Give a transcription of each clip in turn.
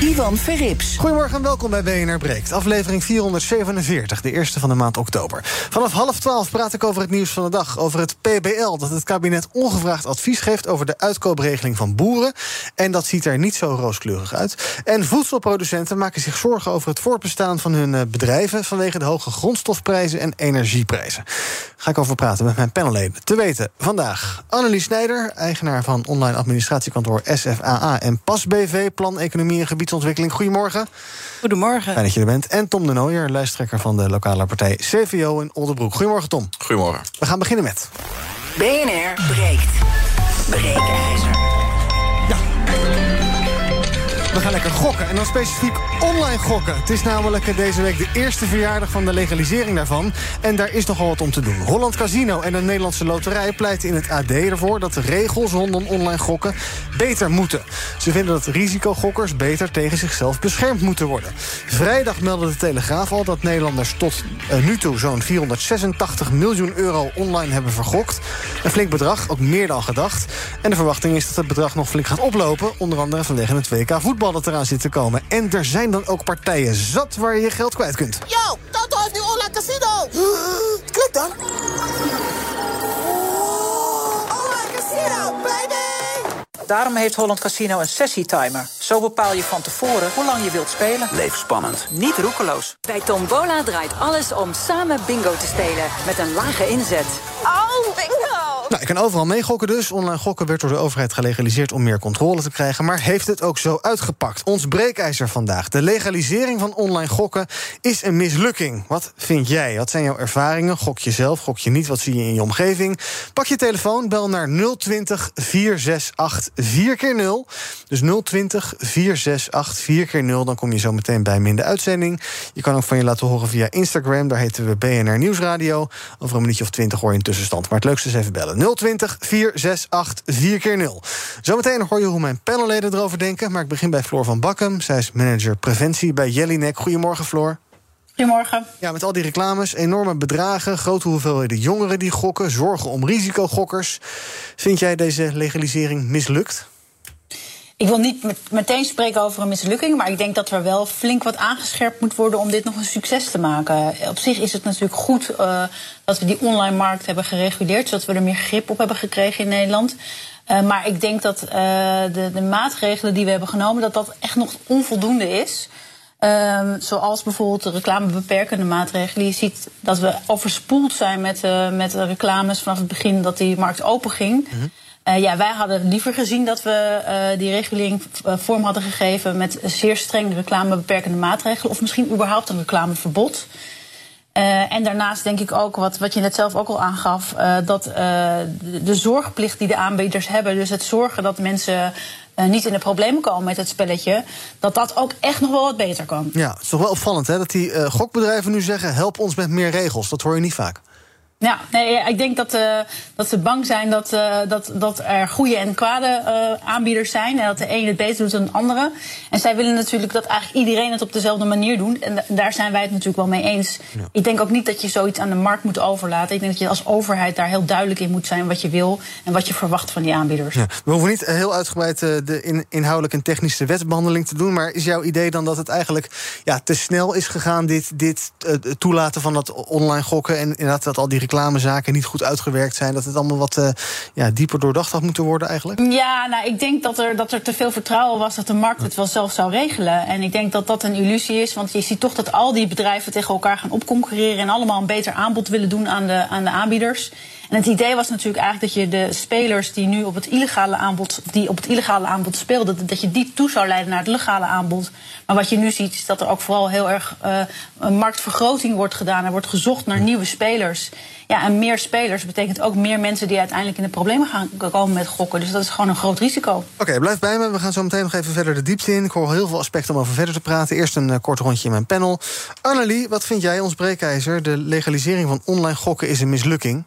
Ivan Verrips. Goedemorgen en welkom bij BNR Breekt. Aflevering 447, de eerste van de maand oktober. Vanaf half twaalf praat ik over het nieuws van de dag. Over het PBL, dat het kabinet ongevraagd advies geeft... over de uitkoopregeling van boeren. En dat ziet er niet zo rooskleurig uit. En voedselproducenten maken zich zorgen over het voortbestaan van hun eh, bedrijven... vanwege de hoge grondstofprijzen en energieprijzen. Ga ik over praten met mijn panelleden. Te weten vandaag Annelies Snijder, eigenaar van online administratiekantoor SFAA... en PAS BV, Plan Economie en Gebiedsontwikkeling. Goedemorgen. Goedemorgen. Fijn dat je er bent. En Tom de Nooijer, lijsttrekker van de lokale partij CVO in Oldenbroek. Goedemorgen, Tom. Goedemorgen. We gaan beginnen met... BNR breekt. Breekijzer. We gaan lekker gokken. En dan specifiek online gokken. Het is namelijk deze week de eerste verjaardag van de legalisering daarvan. En daar is nogal wat om te doen. Holland Casino en de Nederlandse Loterij pleiten in het AD ervoor... dat de regels rondom online gokken beter moeten. Ze vinden dat risicogokkers beter tegen zichzelf beschermd moeten worden. Vrijdag meldde de Telegraaf al dat Nederlanders tot uh, nu toe... zo'n 486 miljoen euro online hebben vergokt. Een flink bedrag, ook meer dan gedacht. En de verwachting is dat het bedrag nog flink gaat oplopen. Onder andere vanwege het WK voetbal dat eraan zit te komen. En er zijn dan ook partijen zat waar je je geld kwijt kunt. Yo, Toto heeft nu online casino. Klik dan. Online casino, baby. Daarom heeft Holland Casino een sessietimer. Zo bepaal je van tevoren hoe lang je wilt spelen. Leef spannend. Niet roekeloos. Bij Tombola draait alles om samen bingo te spelen. Met een lage inzet. Oh, bingo. Nou, ik kan overal meegokken dus. Online gokken werd door de overheid gelegaliseerd om meer controle te krijgen. Maar heeft het ook zo uitgepakt? Ons breekijzer vandaag. De legalisering van online gokken is een mislukking. Wat vind jij? Wat zijn jouw ervaringen? Gok je zelf? Gok je niet? Wat zie je in je omgeving? Pak je telefoon, bel naar 020 468 4x0. Dus 020 468 4x0. Dan kom je zo meteen bij me in de uitzending. Je kan ook van je laten horen via Instagram. Daar heten we BNR Nieuwsradio. Over een minuutje of twintig hoor je een tussenstand. Maar het leukste is even bellen. 020 468 4x0. Zometeen hoor je hoe mijn panelleden erover denken. Maar ik begin bij Floor van Bakkum. Zij is manager preventie bij Jellinek. Goedemorgen, Floor. Goedemorgen. Ja, met al die reclames, enorme bedragen, grote hoeveelheden jongeren die gokken, zorgen om risicogokkers. Vind jij deze legalisering mislukt? Ik wil niet met, meteen spreken over een mislukking, maar ik denk dat er wel flink wat aangescherpt moet worden om dit nog een succes te maken. Op zich is het natuurlijk goed uh, dat we die online markt hebben gereguleerd, zodat we er meer grip op hebben gekregen in Nederland. Uh, maar ik denk dat uh, de, de, maatregelen die we hebben genomen, dat dat echt nog onvoldoende is. Um, zoals bijvoorbeeld de reclamebeperkende maatregelen. Je ziet dat we overspoeld zijn met, met reclames vanaf het begin dat die markt open ging. -hmm. Uh, ja, wij hadden liever gezien dat we uh, die regulering vorm hadden gegeven met zeer streng reclamebeperkende maatregelen. Of misschien überhaupt een reclameverbod. En daarnaast denk ik ook, wat, wat je net zelf ook al aangaf, dat de, de zorgplicht die de aanbieders hebben, dus het zorgen dat mensen niet in de problemen komen met het spelletje, dat dat ook echt nog wel wat beter kan. Ja, het is toch wel opvallend hè, dat die gokbedrijven nu zeggen: help ons met meer regels. Dat hoor je niet vaak. Ja, nee, ik denk dat, uh, dat ze bang zijn dat, uh, dat, dat er goede en kwade uh, aanbieders zijn. En dat de een het beter doet dan de andere. En zij willen natuurlijk dat eigenlijk iedereen het op dezelfde manier doet. En daar zijn wij het natuurlijk wel mee eens. Ja. Ik denk ook niet dat je zoiets aan de markt moet overlaten. Ik denk dat je als overheid daar heel duidelijk in moet zijn wat je wil en wat je verwacht van die aanbieders. Ja. We hoeven niet heel uitgebreid de in, inhoudelijk en technische wetsbehandeling te doen. Maar is jouw idee dan dat het eigenlijk ja, te snel is gegaan, dit, dit toelaten van dat online gokken en inderdaad dat al die reclamezaken niet goed uitgewerkt zijn. Dat het allemaal wat uh, ja, dieper doordacht had moeten worden eigenlijk? Ja, nou, ik denk dat er, dat er te veel vertrouwen was dat de markt het wel zelf zou regelen. En ik denk dat dat een illusie is. Want je ziet toch dat al die bedrijven tegen elkaar gaan opconcurreren... en allemaal een beter aanbod willen doen aan de, aan de aanbieders. En het idee was natuurlijk eigenlijk dat je de spelers die nu op het illegale aanbod, die op het illegale aanbod speelden, dat je die toe zou leiden naar het legale aanbod. Maar wat je nu ziet is dat er ook vooral heel erg uh, een marktvergroting wordt gedaan. Er wordt gezocht naar nieuwe spelers. Ja, en meer spelers betekent ook meer mensen die uiteindelijk in de problemen gaan komen met gokken. Dus dat is gewoon een groot risico. Oké, okay, blijf bij me. We gaan zo meteen nog even verder de diepte in. Ik hoor heel veel aspecten om over verder te praten. Eerst een uh, kort rondje in mijn panel. Annelie, wat vind jij, ons breekijzer? De legalisering van online gokken is een mislukking.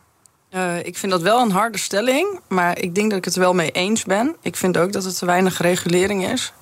Uh, ik vind dat wel een harde stelling, maar ik denk dat ik het er wel mee eens ben. Ik vind ook dat het te weinig regulering is.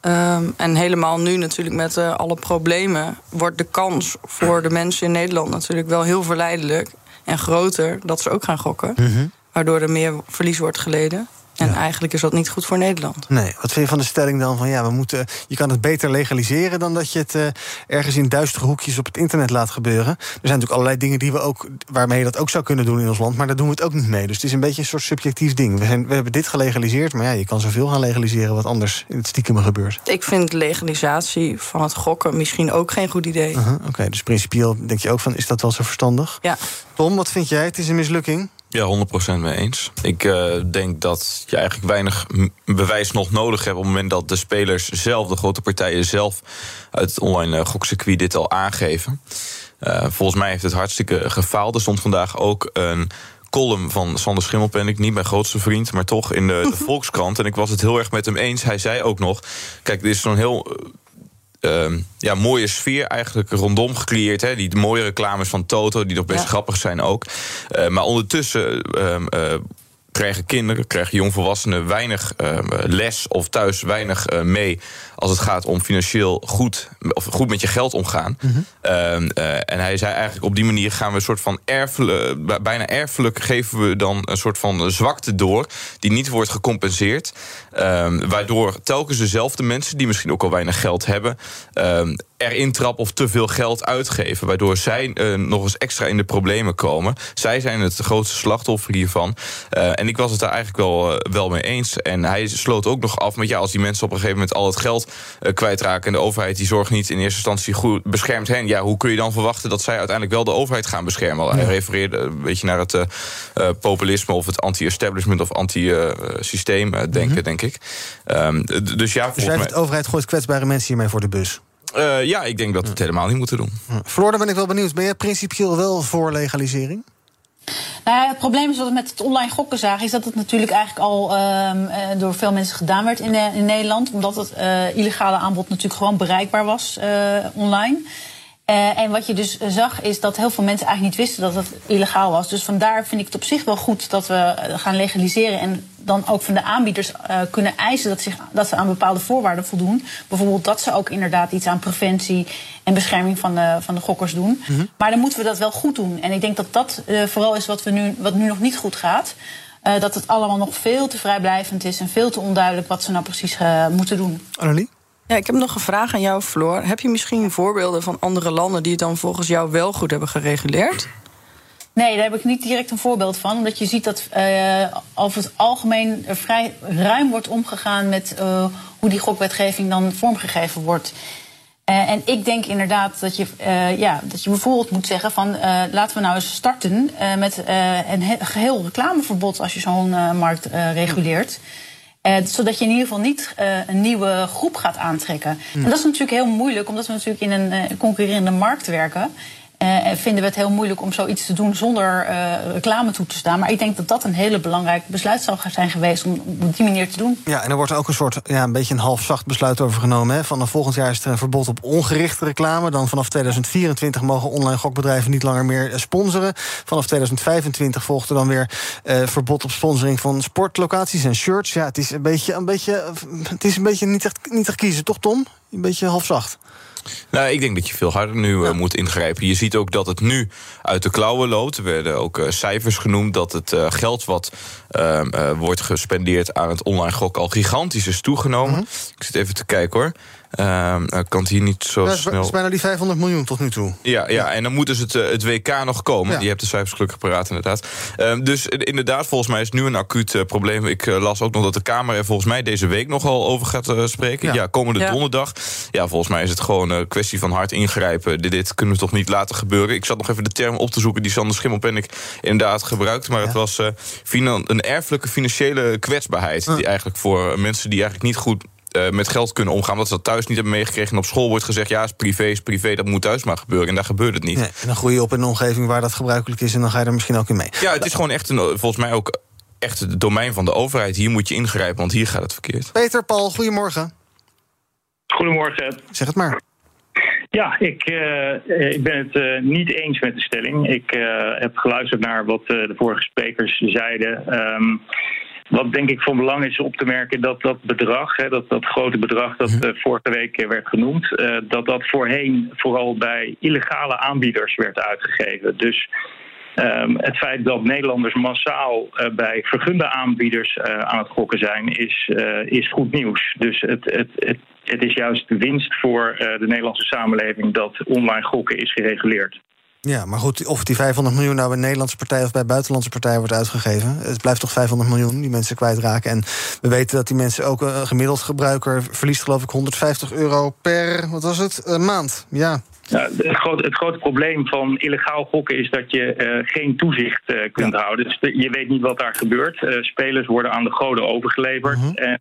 Um, en helemaal nu natuurlijk met uh, alle problemen... wordt de kans voor de mensen in Nederland natuurlijk wel heel verleidelijk... en groter dat ze ook gaan gokken. Mm -hmm. waardoor er meer verlies wordt geleden. En eigenlijk is dat niet goed voor Nederland. Nee, wat vind je van de stelling dan van ja, we moeten, je kan het beter legaliseren dan dat je het uh, ergens in duistere hoekjes op het internet laat gebeuren. Er zijn natuurlijk allerlei dingen die we ook, waarmee je dat ook zou kunnen doen in ons land, maar daar doen we het ook niet mee. Dus het is een beetje een soort subjectief ding. We, zijn, we hebben dit gelegaliseerd, maar ja, je kan zoveel gaan legaliseren wat anders in het stiekem gebeurt. Ik vind legalisatie van het gokken misschien ook geen goed idee. Uh -huh, Oké, okay, dus principieel denk je ook van is dat wel zo verstandig? Ja. Tom, wat vind jij? Het is een mislukking. Ja, 100% mee eens. Ik uh, denk dat je eigenlijk weinig bewijs nog nodig hebt op het moment dat de spelers zelf, de grote partijen zelf, uit het online gokcircuit dit al aangeven. Uh, volgens mij heeft het hartstikke gefaald. Er stond vandaag ook een column van Sander Schimmelpenninck, niet mijn grootste vriend, maar toch in de, de Volkskrant. En ik was het heel erg met hem eens. Hij zei ook nog: kijk, dit is zo'n heel uh, ja, mooie sfeer eigenlijk rondom gecreëerd. Hè? Die mooie reclames van Toto, die nog best ja. grappig zijn ook. Uh, maar ondertussen uh, krijgen kinderen, krijgen jongvolwassenen weinig les of thuis weinig mee als het gaat om financieel goed, of goed met je geld omgaan. Mm -hmm. en hij zei eigenlijk op die manier gaan we een soort van erfelijk, bijna erfelijk geven we dan een soort van zwakte door, die niet wordt gecompenseerd. Um, waardoor telkens dezelfde mensen, die misschien ook al weinig geld hebben, erin trappen of te veel geld uitgeven. Waardoor zij uh, nog eens extra in de problemen komen. Zij zijn het grootste slachtoffer hiervan. Uh, en ik was het daar eigenlijk wel, uh, wel mee eens. En hij sloot ook nog af met ja, als die mensen op een gegeven moment al het geld kwijtraken. en de overheid die zorgt niet in eerste instantie goed beschermt hen. Ja, hoe kun je dan verwachten dat zij uiteindelijk wel de overheid gaan beschermen? Ja. Hij refereerde een beetje naar het populisme of het anti-establishment of anti-systeem denken, mm -hmm. denk ik. Um, dus ja, dus mij... de overheid gooit kwetsbare mensen hiermee voor de bus. Uh, ja, ik denk dat we het helemaal niet moeten doen. Floor, daar ben ik wel benieuwd. Ben jij principieel wel voor legalisering? Ja, het probleem is wat we met het online gokken zagen, is dat het natuurlijk eigenlijk al um, door veel mensen gedaan werd in, in Nederland. Omdat het illegale aanbod natuurlijk gewoon bereikbaar was online. Uh, en wat je dus zag, is dat heel veel mensen eigenlijk niet wisten dat het illegaal was. Dus vandaar vind ik het op zich wel goed dat we gaan legaliseren. En dan ook van de aanbieders uh, kunnen eisen dat, zich, dat ze aan bepaalde voorwaarden voldoen. Bijvoorbeeld dat ze ook inderdaad iets aan preventie en bescherming van de, van de gokkers doen. Mm -hmm. Maar dan moeten we dat wel goed doen. En ik denk dat dat uh, vooral is wat, we nu, wat nu nog niet goed gaat. Dat het allemaal nog veel te vrijblijvend is en veel te onduidelijk wat ze nou precies moeten doen. Annelie? Ja, ik heb nog een vraag aan jou, Floor. Heb je misschien voorbeelden van andere landen die het dan volgens jou wel goed hebben gereguleerd? Nee, daar heb ik niet direct een voorbeeld van. Omdat je ziet dat uh, over het algemeen er vrij ruim wordt omgegaan met uh, hoe die gokwetgeving dan vormgegeven wordt. Uh, en ik denk inderdaad dat je, ja, dat je bijvoorbeeld moet zeggen van laten we nou eens starten met een geheel reclameverbod als je zo'n markt reguleert. Uh, zodat je in ieder geval niet uh, een nieuwe groep gaat aantrekken. Mm. En dat is natuurlijk heel moeilijk, omdat we natuurlijk in een uh, concurrerende markt werken. Uh, vinden we het heel moeilijk om zoiets te doen zonder uh, reclame toe te staan. Maar ik denk dat dat een hele belangrijk besluit zou zijn geweest om op die manier te doen. Ja, en er wordt ook een soort, ja, een beetje een half zacht besluit over genomen. Hè? Volgend jaar is er een verbod op ongerichte reclame. Dan vanaf 2024 mogen online gokbedrijven niet langer meer sponsoren. Vanaf 2025 volgt er dan weer uh, verbod op sponsoring van sportlocaties en shirts. Ja, het is een beetje, een beetje, het is een beetje niet echt, niet echt kiezen, toch Tom? Een beetje half zacht. Nou, ik denk dat je veel harder nu uh, moet ingrijpen. Je ziet ook dat het nu uit de klauwen loopt. Er werden ook uh, cijfers genoemd dat het uh, geld wat wordt gespendeerd aan het online gok al gigantisch is toegenomen. Mm -hmm. Ik zit even te kijken hoor. Uh, kan het hier niet zo ja, snel... Het is bijna die 500 miljoen tot nu toe. Ja, ja en dan moet dus het, het WK nog komen. Ja. Je hebt de cijfers gelukkig paraat inderdaad. Uh, dus inderdaad, volgens mij is het nu een acuut uh, probleem. Ik uh, las ook nog dat de Kamer er volgens mij deze week nogal over gaat spreken. Ja, ja komende ja. donderdag. Ja, volgens mij is het gewoon een kwestie van hard ingrijpen. Dit, dit, kunnen we toch niet laten gebeuren. Ik zat nog even de term op te zoeken die Sander Schimmelpennik inderdaad gebruikte. Maar het was een erfelijke financiële kwetsbaarheid. Die eigenlijk voor mensen die eigenlijk niet goed uh, met geld kunnen omgaan. Dat ze dat thuis niet hebben meegekregen. En op school wordt gezegd: ja, is privé, is privé, dat moet thuis maar gebeuren. En daar gebeurt het niet. Nee, en dan groei je op in een omgeving waar dat gebruikelijk is. En dan ga je er misschien ook in mee. Ja, het is gewoon echt een, volgens mij ook echt het domein van de overheid. Hier moet je ingrijpen, want hier gaat het verkeerd. Peter, Paul, goedemorgen. Goedemorgen. Zeg het maar. Ja, ik, uh, ik ben het uh, niet eens met de stelling. Ik uh, heb geluisterd naar wat de vorige sprekers zeiden. Um, wat denk ik van belang is op te merken dat dat bedrag, hè, dat, dat grote bedrag dat uh, vorige week werd genoemd, uh, dat dat voorheen vooral bij illegale aanbieders werd uitgegeven. Dus Ehm, het feit dat Nederlanders massaal eh, bij vergunde aanbieders eh, aan het gokken zijn, is, eh, is goed nieuws. Dus het, het, het, het is juist winst voor eh, de Nederlandse samenleving dat online gokken is gereguleerd. Ja, maar goed, of die 500 miljoen nou bij Nederlandse partij of bij buitenlandse partijen wordt uitgegeven. Het blijft toch 500 miljoen die mensen kwijtraken. En we weten dat die mensen ook een gemiddeld gebruiker verliest, geloof ik, 150 euro per, wat was het, een maand. Ja. Ja, het, grote, het grote probleem van illegaal gokken is dat je eh, geen toezicht eh, kunt houden. Dus je weet niet wat daar gebeurt. Eh, spelers worden aan de goden overgeleverd. En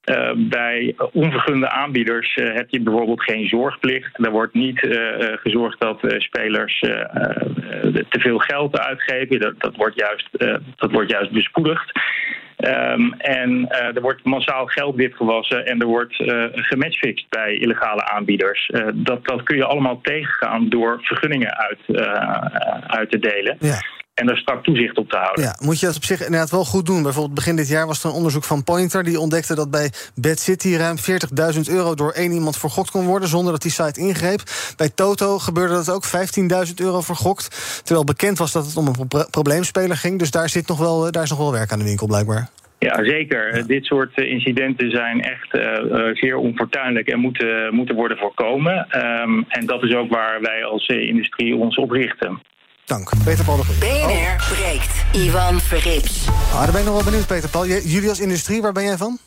eh, bij onvergunde aanbieders eh, heb je bijvoorbeeld geen zorgplicht. Er wordt niet eh, gezorgd dat spelers te veel geld uitgeven. Dat, dat, wordt, juist, dat wordt juist bespoedigd. Ehm, en er wordt massaal geld witgewassen en er wordt gematchfixed bij illegale aanbieders. Dat, dat kun je allemaal tegengaan door vergunningen uit, uit te delen. Ja. En daar strak toezicht op te houden. Ja, moet je dat op zich inderdaad wel goed doen. Bijvoorbeeld begin dit jaar was er een onderzoek van Pointer... die ontdekte dat bij Bad City ruim 40.000 euro... door één iemand vergokt kon worden zonder dat die site ingreep. Bij Toto gebeurde dat ook, 15.000 euro vergokt. Terwijl bekend was dat het om een pro- probleemspeler ging. Dus daar, zit nog wel, eh, daar is nog wel werk aan de winkel, blijkbaar. Ja, zeker. Dit soort eh, incidenten zijn echt eh, zeer onfortuinlijk en moeten, moeten worden voorkomen. Ehm, en dat is ook waar wij als industrie ons op richten. Dank. Peter Paul de Groot. BNR breekt. Ivan Verrips. Ah, daar ben ik nog wel benieuwd, Peter Paul. Jullie als industrie, waar ben jij van?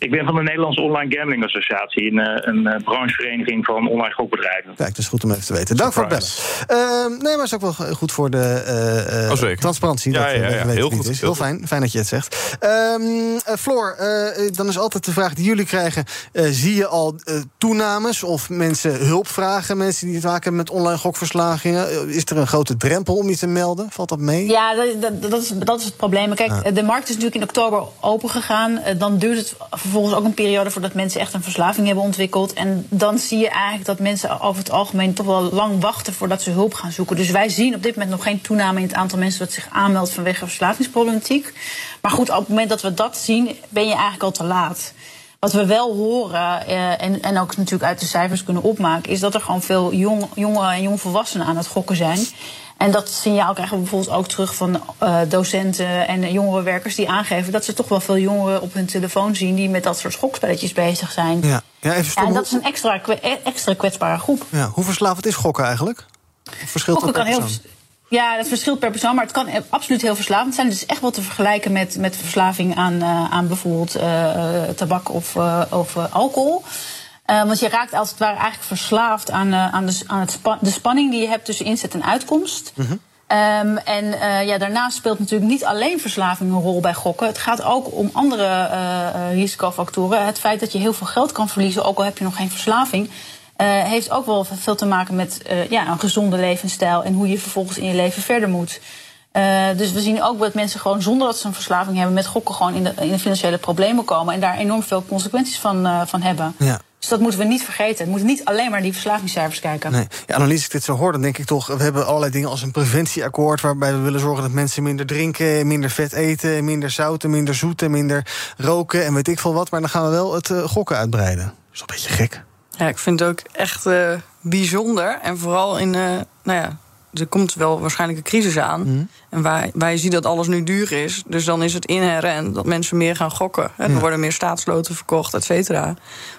Ik ben van de Nederlandse Online Gambling Associatie, een, eh, een eh, branchevereniging van online gokbedrijven. Kijk, dat is goed om even te weten. Dank voor het bellen. Ehm, nee, maar het is ook wel goed voor de eh, eh, Oh, transparantie. Ja, dat, ja, we ja. weten Heel het goed, is. heel Heel fijn, fijn dat je het zegt. Ehm eh, Floor, eh, dan is altijd de vraag die jullie krijgen... eh, zie je al eh, toenames of mensen hulp vragen... mensen die te maken hebben met online gokverslagingen? Is er een grote drempel om je te melden? Valt dat mee? Ja, dat, dat, dat is, dat is het probleem. Kijk, de markt is natuurlijk in oktober open gegaan. Dan duurt het vervolgens ook een periode voordat mensen echt een verslaving hebben ontwikkeld. En dan zie je eigenlijk dat mensen over het algemeen toch wel lang wachten voordat ze hulp gaan zoeken. Dus wij zien op dit moment nog geen toename in het aantal mensen dat zich aanmeldt vanwege verslavingsproblematiek. Maar goed, op het moment dat we dat zien, ben je eigenlijk al te laat. Wat we wel horen, eh, en, en ook natuurlijk uit de cijfers kunnen opmaken, is dat er gewoon veel jong, jongeren en jongvolwassenen aan het gokken zijn. En dat signaal krijgen we bijvoorbeeld ook terug van eh, docenten en jongerenwerkers die aangeven dat ze toch wel veel jongeren op hun telefoon zien die met dat soort schokspelletjes bezig zijn. Ja, ja even Ja, en dat is een extra, extra kwetsbare groep. Ja, hoe verslavend is gokken eigenlijk? Verschilt Gokken dat kan heel? Ja, dat verschilt per persoon, maar het kan absoluut heel verslavend zijn. Het is echt wel te vergelijken met, met verslaving aan, eh, aan bijvoorbeeld eh, eh, tabak of, of alcohol. Want je raakt als het ware eigenlijk verslaafd aan, aan, de, aan het spa- de spanning die je hebt tussen inzet en uitkomst. Ehm, en ja, daarnaast speelt natuurlijk niet alleen verslaving een rol bij gokken. Het gaat ook om andere risicofactoren. Het feit dat je heel veel geld kan verliezen, ook al heb je nog geen verslaving, eh, heeft ook wel veel te maken met eh, ja, een gezonde levensstijl en hoe je vervolgens in je leven verder moet. Eh, dus we zien ook dat mensen gewoon zonder dat ze een verslaving hebben met gokken gewoon in de, in de financiële problemen komen en daar enorm veel consequenties van, van hebben. Ja. Dus dat moeten we niet vergeten. We moeten niet alleen maar naar die verslavingscijfers kijken. Nee. Ja, als ik dit zo hoor, dan denk ik toch... we hebben allerlei dingen als een preventieakkoord... waarbij we willen zorgen dat mensen minder drinken... minder vet eten, minder zouten, minder zoeten... minder roken en weet ik veel wat. Maar dan gaan we wel het gokken uitbreiden. Dat is een beetje gek. Ja, ik vind het ook echt eh, bijzonder. En vooral in, eh, nou ja, er komt wel waarschijnlijk een crisis aan. Mhm. En waar, waar je ziet dat alles nu duur is. Dus dan is het inherent dat mensen meer gaan gokken. Hè. Er Ja. worden meer staatsloten verkocht, et cetera.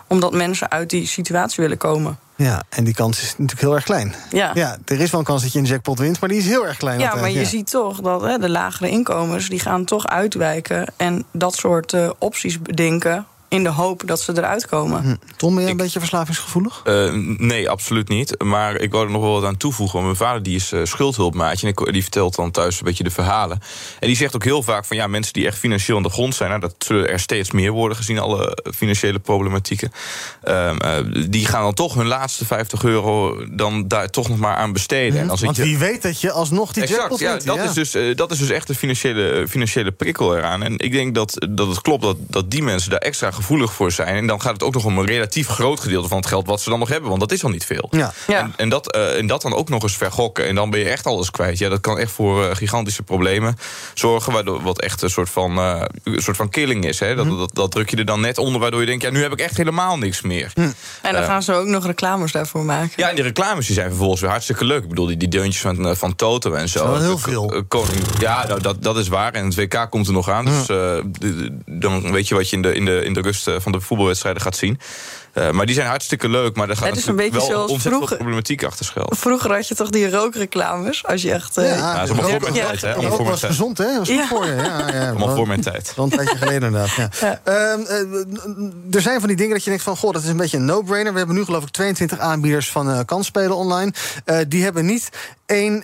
Omdat mensen uit die situatie willen komen. Ja, en die kans is natuurlijk heel erg klein. Ja. Ja, er is wel een kans dat je een jackpot wint... maar die is heel erg klein. Ja, altijd, maar je ja. ziet toch dat hè, de lagere inkomens... die gaan toch uitwijken en dat soort eh, opties bedenken... in de hoop dat ze eruit komen. Hm. Tom, ben een beetje verslavingsgevoelig? Eh, nee, absoluut niet. Maar ik wou er nog wel wat aan toevoegen. Want mijn vader die is eh, schuldhulpmaatje. En ik, die vertelt dan thuis een beetje de verhalen. En die zegt ook heel vaak van ja, mensen die echt financieel aan de grond zijn. Nou, dat zullen er steeds meer worden gezien alle financiële problematieken. Ehm, eh, die gaan dan toch hun laatste 50 euro dan daar toch nog maar aan besteden. En zit Want je- wie weet dat je alsnog die Exact, jackpot ja, dat, ja. Is dus, dat is dus echt de financiële, financiële prikkel eraan. En ik denk dat, dat het klopt dat, dat die mensen daar extra gevoelig voor zijn. En dan gaat het ook nog om een relatief groot gedeelte van het geld wat ze dan nog hebben. Want dat is al niet veel. Ja. En, en, dat, eh, en dat dan ook nog eens vergokken. En dan ben je echt alles kwijt. Ja, dat kan echt voor eh, gigantische problemen zorgen. Waardoor wat echt een soort van, eh, een soort van killing is. Hè? Dat, Mhm. dat, dat druk je er dan net onder. Waardoor je denkt, ja, nu heb ik echt helemaal niks meer. Hm. En dan gaan ze ook nog reclames daarvoor maken. Ja, en die reclames die zijn vervolgens weer hartstikke leuk. Ik bedoel, die, die deuntjes van, van Toto en zo. Dat is wel heel veel. Koning, ja, nou, dat, dat is waar. En het WK komt er nog aan. Dus Hm. eh, d- d- dan weet je wat je in de, in de, in de eh, van de voetbalwedstrijden gaat zien. Eh, maar die zijn hartstikke leuk. Maar daar gaat Het is een beetje wel zoals ontzettend veel vroeger. problematiek achter schuil. Vroeger had je toch die rookreclames? Als je echt... eh, Ja, Ja, dat is allemaal voor mijn Ja. tijd, hè? Was tijd. gezond, hè? Dat was goed Ja. voor je. Ja, ja, Allemaal wel- voor mijn tijd. Een tijdje geleden inderdaad, ja. Ja. Ehm, eh, er zijn van die dingen dat je denkt van... goh, dat is een beetje een no-brainer. We hebben nu geloof ik 22 aanbieders van eh kansspelen online. Eh, die hebben niet één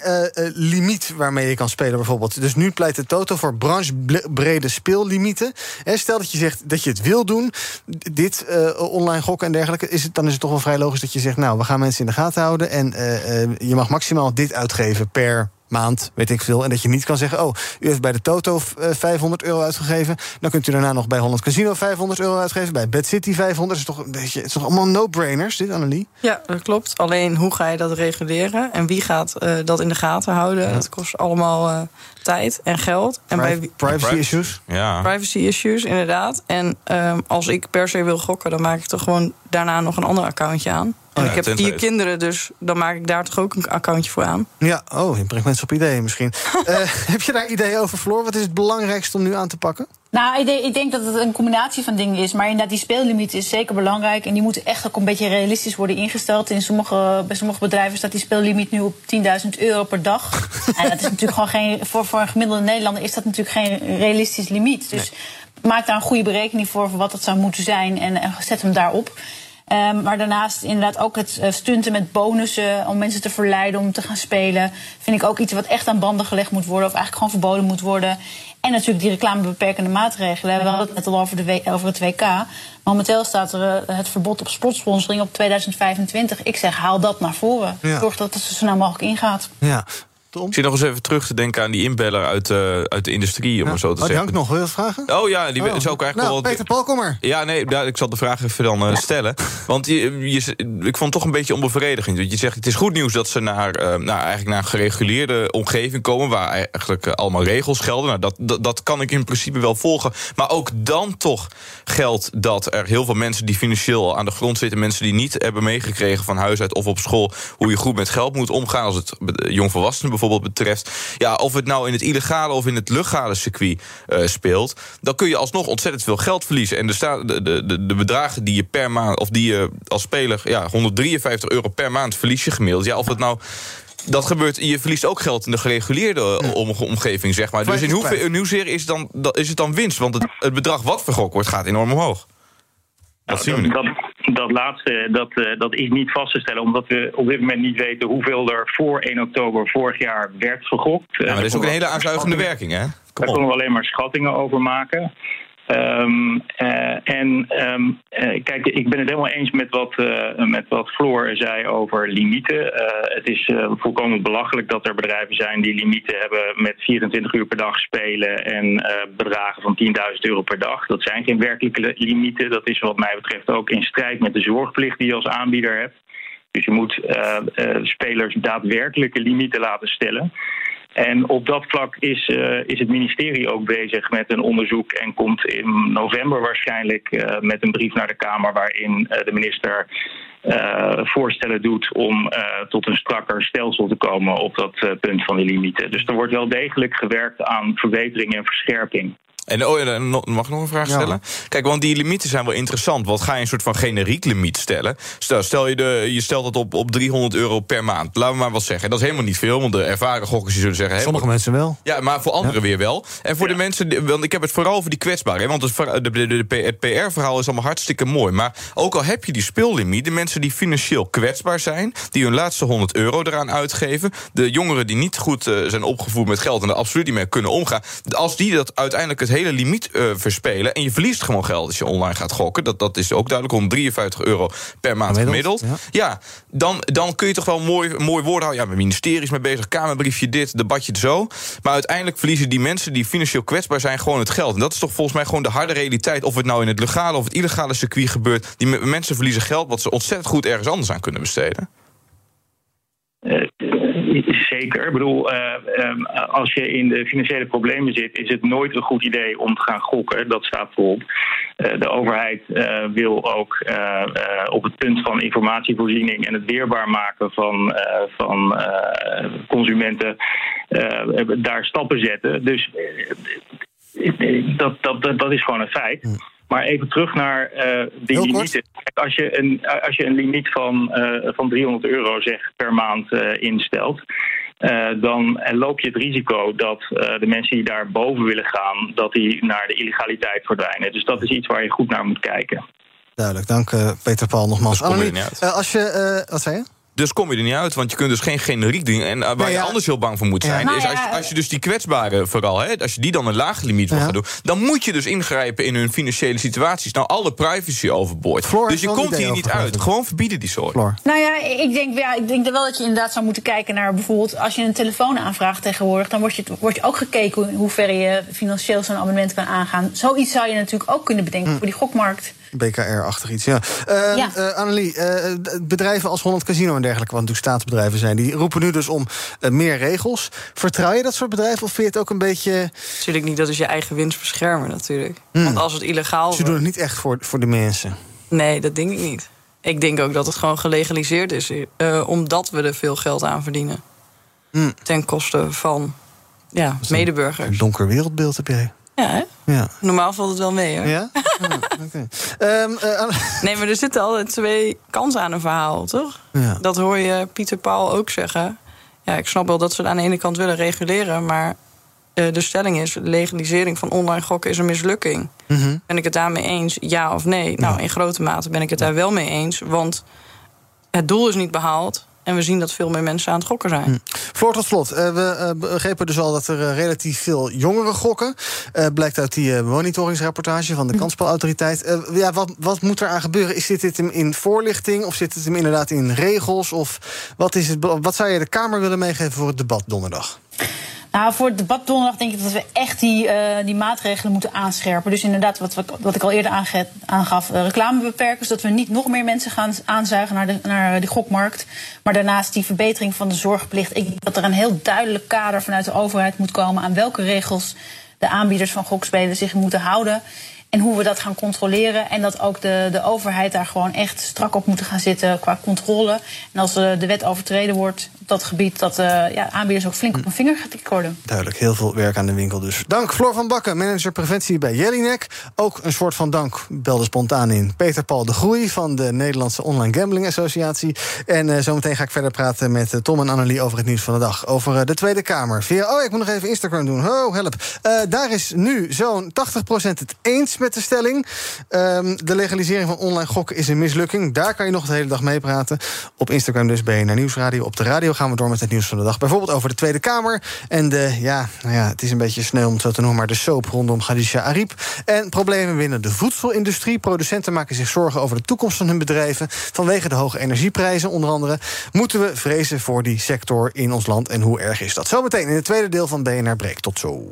limiet waarmee je kan spelen bijvoorbeeld. Dus nu pleit de Toto voor branchebrede speellimieten. En stel dat je zegt dat je het wil doen, dit eh, online en dergelijke... Is het, dan is het toch wel vrij logisch dat je zegt... nou, we gaan mensen in de gaten houden... en eh, eh, je mag maximaal dit uitgeven per maand, weet ik veel. En dat je niet kan zeggen, oh, u heeft bij de Toto eh, 500 euro uitgegeven... dan kunt u daarna nog bij Holland Casino 500 euro uitgeven... bij Bad City 500. Dat is toch, een beetje- het is toch allemaal no-brainers, dit, Annelie? Ja, dat klopt. Alleen hoe ga je dat reguleren? En wie gaat eh, dat in de gaten houden? Dat kost allemaal eh, tijd en geld. En bij Pri- privacy Privacy. issues. Ja. privacy issues, inderdaad. En ehm, als ik per se wil gokken, dan maak ik toch gewoon daarna nog een ander accountje aan. En ja, ik heb vier kinderen, dus dan maak ik daar toch ook een accountje voor aan. Ja, oh, je brengt mensen op ideeën misschien. Eh, heb je daar ideeën over, Floor? Wat is het belangrijkste om nu aan te pakken? Nou, ik denk, ik denk dat het een combinatie van dingen is. Maar inderdaad, die speellimiet is zeker belangrijk. En die moeten echt ook een beetje realistisch worden ingesteld. In sommige, bij sommige bedrijven staat die speellimiet nu op 10.000 euro per dag. en dat is natuurlijk gewoon geen. Voor, voor een gemiddelde Nederlander is dat natuurlijk geen realistisch limiet. Dus maak daar een goede berekening voor, voor wat dat zou moeten zijn. En, en zet hem daarop. Ehm, maar daarnaast inderdaad ook het eh, stunten met bonussen om mensen te verleiden om te gaan spelen. Vind ik ook iets wat echt aan banden gelegd moet worden. Of eigenlijk gewoon verboden moet worden. En natuurlijk die reclamebeperkende maatregelen. We hadden het net al over, de over het WK. Momenteel staat er eh, het verbod op sportsponsoring op 2025. Ik zeg, haal dat naar voren. Ja. Zorg dat het zo snel mogelijk ingaat. Ja, Tom? Ik zit nog eens even terug te denken aan die inbeller uit, eh, uit de industrie, om het zo te Oh, zeggen. hangt nog. Wil je wat vragen? Oh ja, die Oh. ik eigenlijk nou, wel... Peter Paul, kom maar. Ja, nee, ik zal de vraag even dan eh, stellen. Want je, je, ik vond het toch een beetje onbevredigend. Want je zegt, het is goed nieuws dat ze naar, eh, nou, eigenlijk naar een gereguleerde omgeving komen... waar eigenlijk allemaal regels gelden. Nou, dat, dat, dat kan ik in principe wel volgen. Maar ook dan toch geldt dat er heel veel mensen die financieel aan de grond zitten... mensen die niet hebben meegekregen van huis uit of op school... hoe je goed met geld moet omgaan als het jongvolwassenen bijvoorbeeld betreft. Ja, of het nou in het illegale of in het legale circuit eh, speelt... dan kun je alsnog ontzettend veel geld verliezen. En de, de, de, de bedragen die je per maand... of die je als speler, ja, 153 euro per maand verlies je gemiddeld. Ja, of het nou... Dat gebeurt, je verliest ook geld in de gereguleerde eh, om- omgeving, zeg maar. Dus in, Kwijt is hoever, kwijt. in hoezeer is, dan, dat, is het dan winst? Want het, het bedrag wat vergokt wordt, gaat enorm omhoog. Dat zien we nu. dat, dat laatste dat, eh, dat is niet vast te stellen, omdat we op dit moment niet weten hoeveel er voor 1 oktober vorig jaar werd vergokt. Ja, maar dat is ook een hele aanzuigende werking, hè? Daar konden we alleen maar schattingen over maken. Ehm, eh, en ehm, eh, kijk, ik ben het helemaal eens met wat, eh, met wat Floor zei over limieten. Het is volkomen belachelijk dat er bedrijven zijn die limieten hebben met 24 uur per dag spelen en bedragen van 10.000 euro per dag. Dat zijn geen werkelijke limieten. Dat is wat mij betreft ook in strijd met de zorgplicht die je als aanbieder hebt. Dus je moet spelers daadwerkelijke limieten laten stellen. En op dat vlak is, eh, is het ministerie ook bezig met een onderzoek en komt in november waarschijnlijk eh, met een brief naar de Kamer waarin eh, de minister voorstellen doet om tot een strakker stelsel te komen op dat punt van die limieten. Dus er wordt wel degelijk gewerkt aan verbetering en verscherping. En oh, ja, dan nog- mag ik nog een vraag Ja. stellen? Kijk, want die limieten zijn wel interessant. Want ga je een soort van generiek limiet stellen? Stel, stel je, de, je stelt het op, op 300 euro per maand. Laten we maar wat zeggen. Dat is helemaal niet veel, want de ervaren gokkers die zullen zeggen... Sommige mensen wel. Ja, maar voor anderen weer wel. En voor de mensen, want ik heb het vooral over die kwetsbaren. Want het, de, de, de, de- het PR-verhaal is allemaal hartstikke mooi. Maar ook al heb je die speellimiet, de mensen die financieel kwetsbaar zijn, die hun laatste 100 euro eraan uitgeven, de jongeren die niet goed eh, zijn opgevoed met geld en er absoluut niet mee kunnen omgaan, als die dat uiteindelijk het hele limiet uh, verspelen. En je verliest gewoon geld als je online gaat gokken. Dat, dat is ook duidelijk. 153 euro per maand gemiddeld. Ja, ja dan, dan kun je toch wel mooi, mooi woorden houden. Ja, mijn ministerie is mee bezig. Kamerbriefje dit, debatje zo. Maar uiteindelijk verliezen die mensen die financieel kwetsbaar zijn gewoon het geld. En dat is toch volgens mij gewoon de harde realiteit. Of het nou in het legale of het illegale circuit gebeurt. Die mensen verliezen geld wat ze ontzettend goed ergens anders aan kunnen besteden. Uh, zeker. Ik bedoel, uh, um, als je in de financiële problemen zit, is het nooit een goed idee om te gaan gokken. Dat staat voorop. Uh, de overheid wil ook op het punt van informatievoorziening en het weerbaar maken van, van consumenten daar stappen zetten. Dus dat, dat, dat, dat is gewoon een feit. Maar even terug naar uh, die limieten. Als je een, als je een limiet van, uh, van 300 euro zeg, per maand uh, instelt. dan loop je het risico dat de mensen die daar boven willen gaan, dat die naar de illegaliteit verdwijnen. Dus dat is iets waar je goed naar moet kijken. Duidelijk, dank Peter Paul nogmaals. Annemie, als je, wat zei je? Dus kom je er niet uit, want je kunt dus geen generiek doen. En uh, waar je anders heel bang voor moet zijn, is als je, als je dus die kwetsbaren vooral, hè, als je die dan een laag limiet wil gaan doen, dan moet je dus ingrijpen in hun financiële situaties. Nou, alle privacy overboord. Floor dus je komt hier niet uit. Gewoon verbieden die soort. Nou ja, ik denk, ja, ik denk wel dat je inderdaad zou moeten kijken naar bijvoorbeeld als je een telefoon aanvraagt tegenwoordig, dan wordt je, wordt je ook gekeken hoe ver je financieel zo'n abonnement kan aangaan. Zoiets zou je natuurlijk ook kunnen bedenken hm. voor die gokmarkt. BKR-achtig iets, ja. Uh, ja. Uh, Annelie, uh, bedrijven als Holland Casino en dergelijke... wat natuurlijk staatsbedrijven zijn, die roepen nu dus om meer regels. Vertrouw je dat soort bedrijven of vind je het ook een beetje... Natuurlijk niet, dat is je eigen winst beschermen natuurlijk. Hmm. Want als het illegaal Ze doen het niet echt voor, voor de mensen. Nee, dat denk ik niet. Ik denk ook dat het gewoon gelegaliseerd is... omdat we er veel geld aan verdienen. Hmm. Ten koste van ja, medeburgers. Een donker wereldbeeld heb jij. Ja? Ja. Normaal valt het wel mee, hoor. Ja? Ehm, eh, nee, maar er zitten altijd twee kansen aan een verhaal, toch? Ja. Dat hoor je Pieter Paul ook zeggen. Ja, ik snap wel dat ze het aan de ene kant willen reguleren... maar uh, de stelling is, legalisering van online gokken is een mislukking. Mm Ben ik het daarmee eens, ja of nee? Nou, in grote mate ben ik het daar wel mee eens. Want het doel is niet behaald. En we zien dat veel meer mensen aan het gokken zijn. Hm. Voor tot slot, uh, we uh, begrepen dus al dat er uh, relatief veel jongeren gokken. blijkt uit die monitoringsrapportage van de hm. kansspelautoriteit. ja, wat, wat moet er aan gebeuren? Is dit, dit hem in voorlichting of zit het hem inderdaad in regels? Of wat, is het, wat zou je de Kamer willen meegeven voor het debat donderdag? Nou, voor het debat donderdag denk ik dat we echt die, uh, die maatregelen moeten aanscherpen. Dus inderdaad, wat, wat ik al eerder aangaf, uh, reclamebeperkers. Dat we niet nog meer mensen gaan aanzuigen naar de, naar de gokmarkt. Maar daarnaast die verbetering van de zorgplicht. Ik denk dat er een heel duidelijk kader vanuit de overheid moet komen aan welke regels de aanbieders van gokspelen zich moeten houden. En hoe we dat gaan controleren. En dat ook de, de overheid daar gewoon echt strak op moet gaan zitten qua controle. En als uh, de wet overtreden wordt dat gebied, dat uh, ja, aanbieders ook flink op een vinger getikt worden. Duidelijk, heel veel werk aan de winkel dus. Dank Floor van Bakken, manager preventie bij Jellinek. Ook een soort van dank, belde spontaan in. Peter Paul de Groei van de Nederlandse Online Gambling Associatie. En uh, zometeen ga ik verder praten met Tom en Annelie over het nieuws van de dag. Over de Tweede Kamer. Via, oh, ik moet nog even Instagram doen. Oh, help. daar is nu zo'n 80% het eens met de stelling. Um, de legalisering van online gokken is een mislukking. Daar kan je nog de hele dag mee praten. Op Instagram dus BNR Nieuwsradio. Op de radio gaan we door met het nieuws van de dag. Bijvoorbeeld over de Tweede Kamer. En de, ja, nou ja, het is een beetje snel om het zo te noemen... maar de soap rondom Khadija Ariep. En problemen binnen de voedselindustrie. Producenten maken zich zorgen over de toekomst van hun bedrijven... vanwege de hoge energieprijzen onder andere. Moeten we vrezen voor die sector in ons land? En hoe erg is dat? Zometeen in het tweede deel van BNR Breek. Tot zo.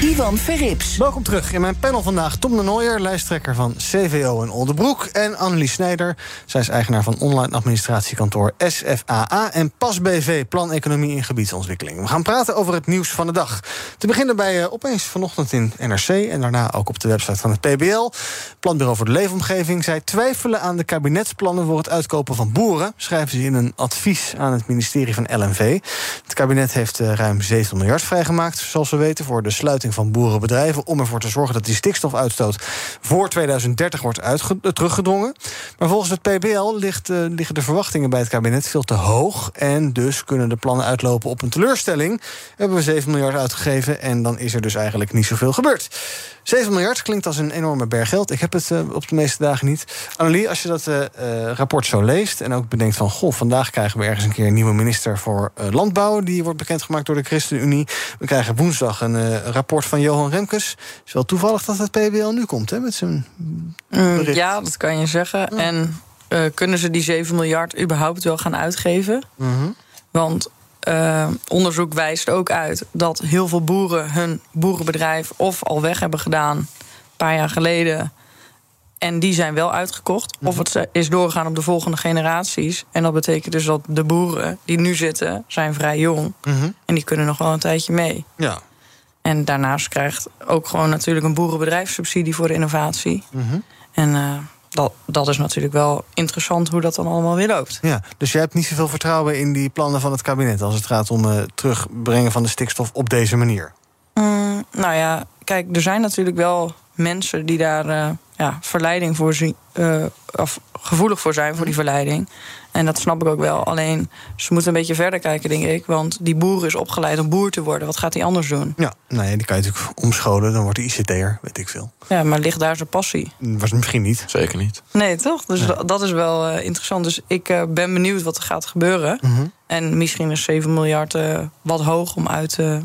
Ivan Verrips. Welkom terug. In mijn panel vandaag Tom de Nooijer, lijsttrekker van CVO in Oldenbroek. En Annelies Snijder, zij is eigenaar van online administratiekantoor SFAA. En PAS BV, Plan Economie en Gebiedsontwikkeling. We gaan praten over het nieuws van de dag. Te beginnen bij uh, opeens vanochtend in NRC en daarna ook op de website van het PBL. Planbureau voor de Leefomgeving. Zij twijfelen aan de kabinetsplannen voor het uitkopen van boeren. Schrijven ze in een advies aan het ministerie van LNV. Het kabinet heeft uh, ruim 7 miljard vrijgemaakt, zoals we weten, voor de sluiting van boerenbedrijven. om ervoor te zorgen dat die stikstofuitstoot voor 2030 wordt teruggedrongen. Maar volgens het PBL uh, liggen de verwachtingen bij het kabinet veel te hoog. En dus kunnen de plannen uitlopen op een teleurstelling. Hebben we 7 miljard uitgegeven en dan is er dus eigenlijk niet zoveel gebeurd. 7 miljard klinkt als een enorme berg geld. Ik heb het uh, op de meeste dagen niet. Annelie, als je dat uh, rapport zo leest en ook bedenkt van... goh, vandaag krijgen we ergens een keer een nieuwe minister voor Landbouw... die wordt bekendgemaakt door de ChristenUnie. We krijgen woensdag een rapport van Johan Remkes. Het is wel toevallig dat het PBL nu komt, hè, met zijn. Mm, ja, dat kan je zeggen. Ja. En kunnen ze die 7 miljard überhaupt wel gaan uitgeven? Mm -hmm. Want uh, onderzoek wijst ook uit dat heel veel boeren hun boerenbedrijf of al weg hebben gedaan een paar jaar geleden. En die zijn wel uitgekocht. Of het is doorgegaan op de volgende generaties. En dat betekent dus dat de boeren die nu zitten, zijn vrij jong. Mhm. En die kunnen nog wel een tijdje mee. Ja. En daarnaast krijgt ook gewoon natuurlijk een boerenbedrijfssubsidie voor de innovatie. Mhm. En uh, dat, dat is natuurlijk wel interessant hoe dat dan allemaal weer loopt. Ja, dus jij hebt niet zoveel vertrouwen in die plannen van het kabinet als het gaat om het uh, terugbrengen van de stikstof op deze manier? Mm, nou ja, kijk, er zijn natuurlijk wel mensen die daar uh, ja, verleiding voor zien, uh, of gevoelig voor zijn voor die verleiding. En dat snap ik ook wel. Alleen ze moeten een beetje verder kijken, denk ik. Want die boer is opgeleid om boer te worden. Wat gaat hij anders doen? Ja, nee, die kan je natuurlijk omscholen. Dan wordt hij ICT'er, weet ik veel. Ja, maar ligt daar zijn passie? Was misschien niet. Zeker niet. Nee, toch? Dus dat is wel uh, interessant. Dus ik uh, ben benieuwd wat er gaat gebeuren. Mm -hmm. En misschien is 7 miljard uh, wat hoog om uit te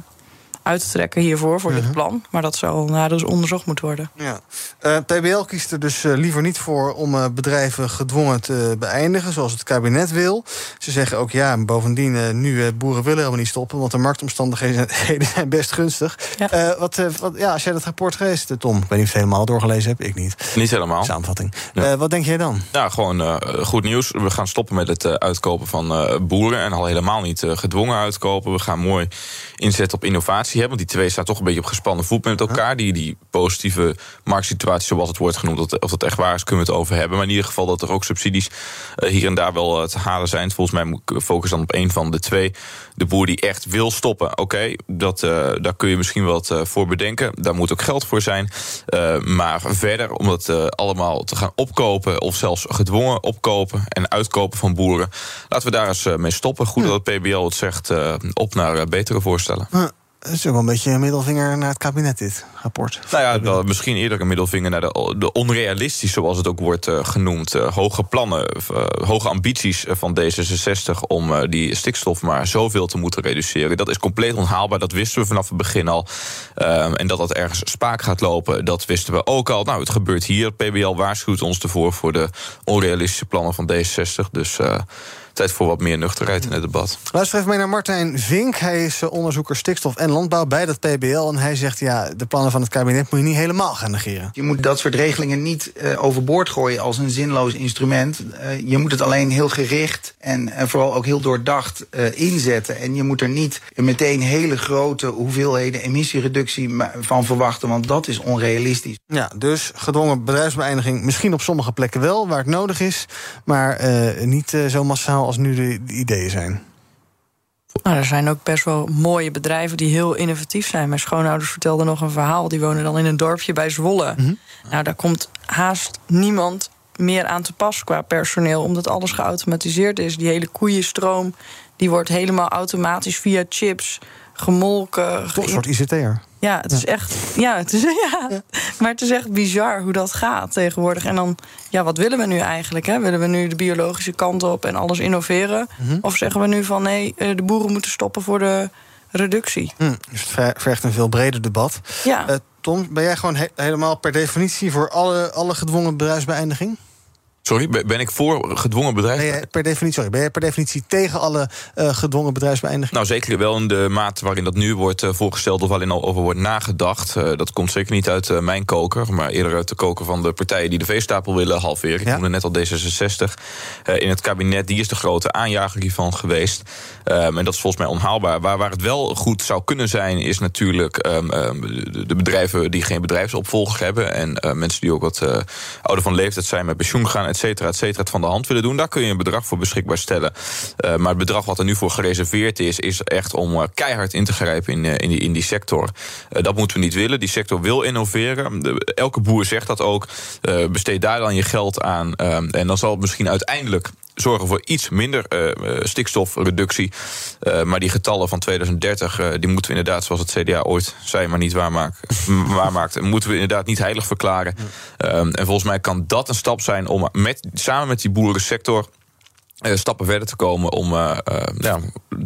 uit te trekken hiervoor, voor Mhm. uh -huh. dit plan. Maar dat zal nader dus onderzocht moeten worden. Ja. Uh, PBL kiest er dus uh, liever niet voor om uh, bedrijven gedwongen te beëindigen, zoals het kabinet wil. Ze zeggen ook ja, bovendien, nu boeren willen helemaal niet stoppen, want de marktomstandigheden zijn best gunstig. Ja. wat, wat, ja, als jij dat rapport leest, Tom, ik weet niet of je het helemaal doorgelezen hebt, ik niet. Niet helemaal. Samenvatting. Ja. wat denk jij dan? Ja, gewoon goed nieuws. We gaan stoppen met het uitkopen van boeren en al helemaal niet gedwongen uitkopen. We gaan mooi inzetten op innovatie. Hè, want die twee staan toch een beetje op gespannen voet met elkaar. Die, die positieve marktsituatie, zoals het wordt genoemd, dat, of dat echt waar is, kunnen we het over hebben. Maar in ieder geval dat er ook subsidies uh, hier en daar wel uh, te halen zijn. Volgens mij moet ik focussen dan op één van de twee. De boer die echt wil stoppen, oké, okay, dat uh, daar kun je misschien wat voor bedenken. Daar moet ook geld voor zijn. maar verder, om dat allemaal te gaan opkopen, of zelfs gedwongen opkopen en uitkopen van boeren, laten we daar eens mee stoppen. Goed dat het PBL het zegt, op naar betere voorstellen. Het is ook wel een beetje een middelvinger naar het kabinet, dit rapport. Nou ja, misschien eerder een middelvinger naar de, de onrealistisch, zoals het ook wordt uh, genoemd. Uh, hoge plannen, uh, hoge ambities van D66 om die stikstof maar zoveel te moeten reduceren. Dat is compleet onhaalbaar, dat wisten we vanaf het begin al. Ehm, en dat dat ergens spaak gaat lopen, dat wisten we ook al. Nou, het gebeurt hier. PBL waarschuwt ons ervoor voor de onrealistische plannen van D66. Dus tijd voor wat meer nuchterheid in het debat. Luister even mee naar Martijn Vink. Hij is onderzoeker stikstof en landbouw bij dat PBL. En hij zegt, ja, de plannen van het kabinet moet je niet helemaal gaan negeren. Je moet dat soort regelingen niet uh, overboord gooien als een zinloos instrument. Uh, je moet het alleen heel gericht en, en vooral ook heel doordacht uh, inzetten. En je moet er niet meteen hele grote hoeveelheden emissiereductie van verwachten, want dat is onrealistisch. Ja, dus gedwongen bedrijfsbeëindiging misschien op sommige plekken wel, waar het nodig is, maar niet zo massaal als nu de, de ideeën zijn. Nou, er zijn ook best wel mooie bedrijven die heel innovatief zijn. Mijn schoonouders vertelden nog een verhaal. Die wonen dan in een dorpje bij Zwolle. Mhm. Mm -hmm. Nou, daar komt haast niemand meer aan te pas qua personeel, omdat alles geautomatiseerd is. Die hele koeienstroom die wordt helemaal automatisch via chips gemolken. Toch een soort ICT'er. Ja, het is echt. Ja, het is, ja, ja, maar het is echt bizar hoe dat gaat tegenwoordig. En dan, ja, wat willen we nu eigenlijk? Hè? Willen we nu de biologische kant op en alles innoveren? Mhm. Mm -hmm. Of zeggen we nu van nee, de boeren moeten stoppen voor de reductie? Mm, dus het vergt een veel breder debat. Ja. Uh, Tom, ben jij gewoon he helemaal per definitie voor alle, alle gedwongen bedrijfsbeëindiging? Sorry, ben ik voor gedwongen bedrijf? Per definitie, sorry, ben je per definitie tegen alle eh, gedwongen bedrijfsbeëindigingen? Nou, zeker wel in de mate waarin dat nu wordt eh, voorgesteld... of waarin al over wordt nagedacht. Eh, dat komt zeker niet uit mijn koker... maar eerder uit de koker van de partijen die de veestapel willen halveren. Ik Ja. noemde net al D66. Eh, in het kabinet, die is de grote aanjager hiervan geweest. Ehm, en dat is volgens mij onhaalbaar. Waar, waar het wel goed zou kunnen zijn... is natuurlijk ehm, ehm, de, bedrijven die geen bedrijfsopvolger hebben... en eh, mensen die ook wat eh, ouder van leeftijd zijn... met pensioen gaan, et cetera, et cetera, het van de hand willen doen. Daar kun je een bedrag voor beschikbaar stellen. Maar het bedrag wat er nu voor gereserveerd is... is echt om eh, keihard in te grijpen in, in, die, in die sector. Dat moeten we niet willen. Die sector wil innoveren. Elke boer zegt dat ook. Besteed daar dan je geld aan. En dan zal het misschien uiteindelijk zorgen voor iets minder eh, eh, stikstofreductie. Eh, maar die getallen van 2030, eh, die moeten we inderdaad, zoals het CDA ooit zei, maar niet waarmaakt, waarmaakt moeten we inderdaad niet heilig verklaren. Ehm, en volgens mij kan dat een stap zijn om met, samen met die boerensector stappen verder te komen om eh, eh, ja,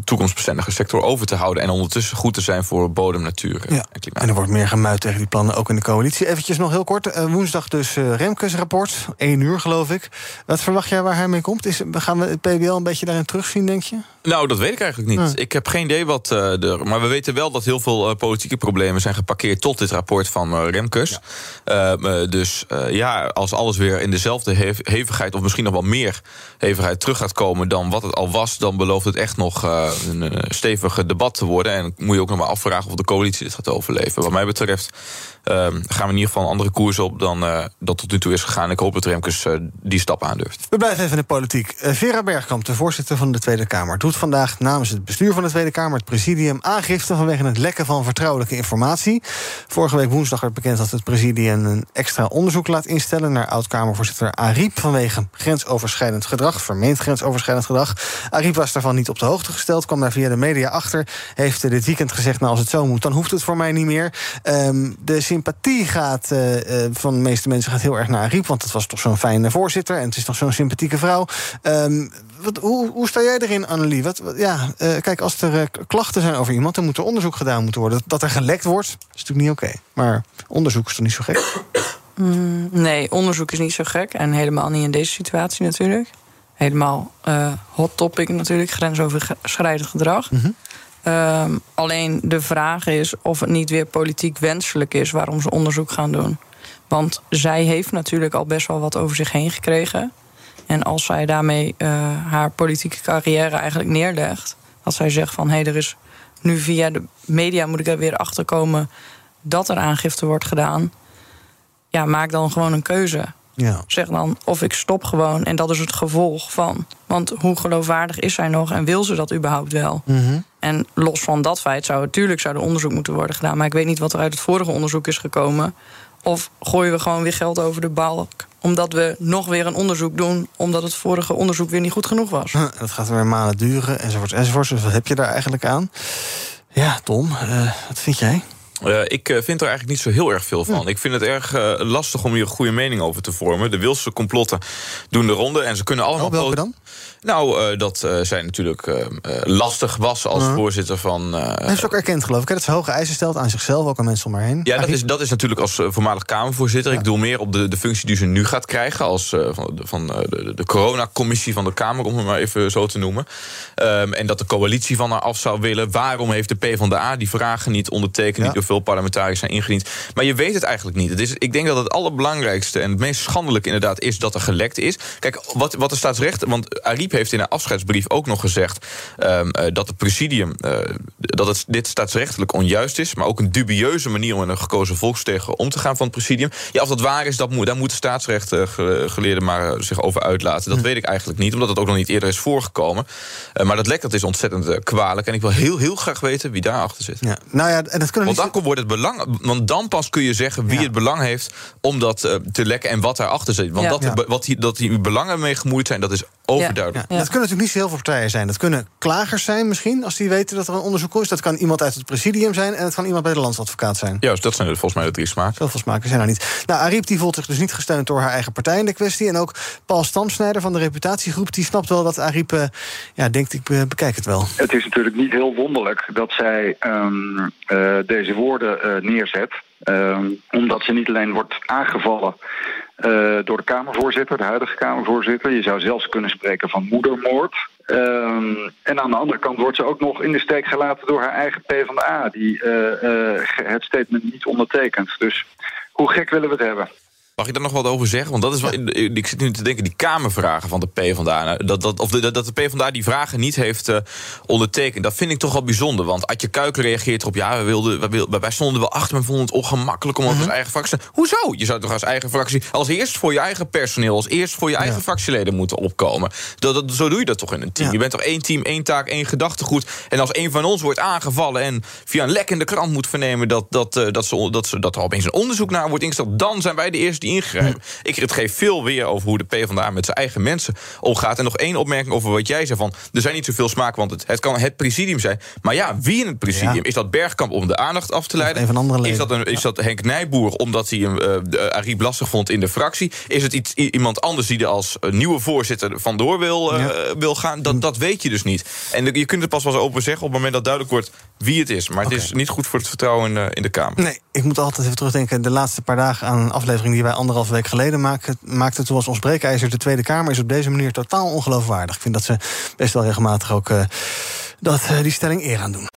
toekomstbestendige sector over te houden en ondertussen goed te zijn voor bodem, natuur eh, Ja. en klimaat. En er wordt meer gemuid tegen die plannen, ook in de coalitie. Eventjes nog heel kort. eh, woensdag dus eh, Remkes rapport. 1 uur, geloof ik. Wat verwacht jij waar hij mee komt? Is, gaan we het PBL een beetje daarin terugzien, denk je? Nou, dat weet ik eigenlijk niet. Ik heb geen idee wat eh er. Maar we weten wel dat heel veel eh, politieke problemen zijn geparkeerd tot dit rapport van eh, Remkes. Eh, eh, dus eh, ja, als alles weer in dezelfde hev- hevigheid, of misschien nog wel meer hevigheid terug gaat komen dan wat het al was, dan belooft het echt nog eh, een eh, stevige debat te worden. En moet je ook nog maar afvragen of de coalitie dit gaat overleven. Wat mij betreft eh, gaan we in ieder geval een andere koers op dan eh, dat tot nu toe is gegaan. Ik hoop dat Remkes eh, die stap aandurft. We blijven even in de politiek. Eh, Vera Bergkamp, de voorzitter van de Tweede Kamer, doet vandaag namens het bestuur van de Tweede Kamer, het presidium, aangifte vanwege het lekken van vertrouwelijke informatie. Vorige week woensdag werd bekend dat het presidium een extra onderzoek laat instellen naar oud-Kamervoorzitter Ariep vanwege grensoverschrijdend gedrag, vermeend grensoverschrijdend gedrag. Ariep was daarvan niet op de hoogte gesteld, kwam daar via de media achter, heeft dit weekend gezegd, nou als het zo moet, dan hoeft het voor mij niet meer. Ehm, de sympathie gaat, eh, eh, van de meeste mensen gaat heel erg naar Ariep, want het was toch zo'n fijne voorzitter en het is toch zo'n sympathieke vrouw. Ehm, wat, hoe, hoe sta jij erin, Annelie? Wat, wat- ja, eh, kijk, als er klachten zijn over iemand, dan moet er onderzoek gedaan moeten worden. Dat er gelekt wordt, is natuurlijk niet oké. Maar onderzoek is toch niet zo gek? Mm, nee, onderzoek is niet zo gek. En helemaal niet in deze situatie natuurlijk. Helemaal hot topic natuurlijk, grensoverschrijdend gedrag. Ehm, alleen de vraag is of het niet weer politiek wenselijk is waarom ze onderzoek gaan doen. Want zij heeft natuurlijk al best wel wat over zich heen gekregen. En als zij daarmee eh, haar politieke carrière eigenlijk neerlegt, dat zij zegt van hé, hey, er is nu via de media moet ik er weer achter komen dat er aangifte wordt gedaan. Ja, maak dan gewoon een keuze. Ja. Zeg dan of ik stop gewoon en dat is het gevolg van. Want hoe geloofwaardig is zij nog en wil ze dat überhaupt wel? En los van dat feit zou natuurlijk zou er onderzoek moeten worden gedaan. Maar ik weet niet wat er uit het vorige onderzoek is gekomen. Of gooien we gewoon weer geld over de balk. Omdat we nog weer een onderzoek doen. Omdat het vorige onderzoek weer niet goed genoeg was. Dat gaat weer maanden duren, enzovoort, enzovoort. Dus wat heb je daar eigenlijk aan? Ja, Tom, eh, wat vind jij? Eh, ik eh, vind er eigenlijk niet zo heel erg veel van. Ik vind het erg eh, lastig om hier een goede mening over te vormen. De Wilse complotten doen de ronde en ze kunnen allemaal... Oh, welke dan? Nou, eh, dat eh, zij natuurlijk eh, lastig was als Ja. voorzitter van... eh, heeft ze ook erkend, geloof ik, hè, dat ze hoge eisen stelt aan zichzelf, ook aan mensen om haar heen. Ja, dat is, dat is natuurlijk als voormalig Kamervoorzitter. Ik doe meer op de, de functie die ze nu gaat krijgen... als van, de, van de, de coronacommissie van de Kamer, om het maar even zo te noemen. Ehm, en dat de coalitie van haar af zou willen. Waarom heeft de PvdA die vragen niet ondertekend... niet door veel parlementariërs zijn ingediend? Maar je weet het eigenlijk niet. Het is, ik denk dat het allerbelangrijkste en het meest schandelijke inderdaad... is dat er gelekt is. Kijk, wat, wat de staatsrecht... want Ariep heeft in haar afscheidsbrief ook nog gezegd... ehm, eh, dat het presidium... eh, dat het, dit staatsrechtelijk onjuist is... maar ook een dubieuze manier om met een gekozen volksvertegenwoordiger om te gaan van het presidium. Ja, of dat waar is, dat moet, daar moeten staatsrechtgeleerden maar eh, zich over uitlaten. Dat weet ik eigenlijk niet, omdat het ook nog niet eerder is voorgekomen. Maar dat lek dat is ontzettend kwalijk. En ik wil heel, heel graag weten wie daarachter zit. Ja, nou ja, en dat kunnen Want dan wordt het belang. Want dan pas kun je zeggen wie het belang heeft om dat te lekken en wat daarachter zit. Want Ja. dat, wat die, dat die belangen mee gemoeid zijn, dat is overduidelijk. Ja, Dat kunnen natuurlijk niet zo heel veel partijen zijn. Dat kunnen klagers zijn misschien, als die weten dat er een onderzoek is. Dat kan iemand uit het presidium zijn en het kan iemand bij de landsadvocaat zijn. Juist, dat zijn volgens mij de drie smaken. Zoveel smaken zijn er niet. Nou, Ariep die voelt zich dus niet gesteund door haar eigen partij in de kwestie. En ook Paul Stamsnijder van de reputatiegroep... die snapt wel dat Ariep eh, ja, denkt, ik eh, bekijk het wel. Het is natuurlijk niet heel wonderlijk dat zij ehm, eh, deze woorden eh, neerzet. Ehm, omdat ze niet alleen wordt aangevallen eh, door de Kamervoorzitter, de huidige Kamervoorzitter. Je zou zelfs kunnen spreken van moedermoord. Ehm, en aan de andere kant wordt ze ook nog in de steek gelaten door haar eigen PvdA, die eh, eh, het statement niet ondertekent. Dus hoe gek willen we het hebben? Mag ik daar nog wat over zeggen? Want dat is wel, ik zit nu te denken, die Kamervragen van de PvdA... nou, Dat, dat, of de, dat de PvdA die vragen niet heeft uh, ondertekend... dat vind ik toch wel bijzonder. Want Adje Kuiken reageert erop... ja, we wilden, we wilden, wij stonden wel achter... maar vonden het ongemakkelijk om mm -hmm. eigen fractie... Hoezo? Je zou toch als eigen fractie... als eerst voor je eigen personeel... als eerst voor je eigen ja. fractieleden moeten opkomen. Dat, dat, zo doe je dat toch in een team? Ja. Je bent toch één team, één taak, één gedachtegoed... en als een van ons wordt aangevallen... en via een lek in de krant moet vernemen... dat, dat, uh, dat, ze, dat, ze, dat er opeens een onderzoek naar wordt ingesteld... dan zijn wij de eerste die ingrijpen. Hm. Ik het geeft veel weer over hoe de PvdA met zijn eigen mensen omgaat. En nog één opmerking over wat jij zei van... er zijn niet zoveel smaak, want het, het kan het presidium zijn. Maar ja, wie in het presidium? Ja. Is dat Bergkamp om de aandacht af te leiden? Is dat, een, is dat Henk Nijboer omdat hij hem uh, Ariep lastig vond in de fractie? Is het iets, iemand anders die er als nieuwe voorzitter vandoor wil, uh, ja. wil gaan? Dat, dat weet je dus niet. En je kunt het pas wel eens open zeggen op het moment dat duidelijk wordt wie het is. Maar okay. het is niet goed voor het vertrouwen in, uh, in de Kamer. Nee, ik moet altijd even terugdenken... de laatste paar dagen aan een aflevering die wij anderhalf week geleden maakten. maakte. Toen was ons breekijzer de Tweede Kamer... is op deze manier totaal ongeloofwaardig. Ik vind dat ze best wel regelmatig ook uh, dat, uh, die stelling eer aan doen.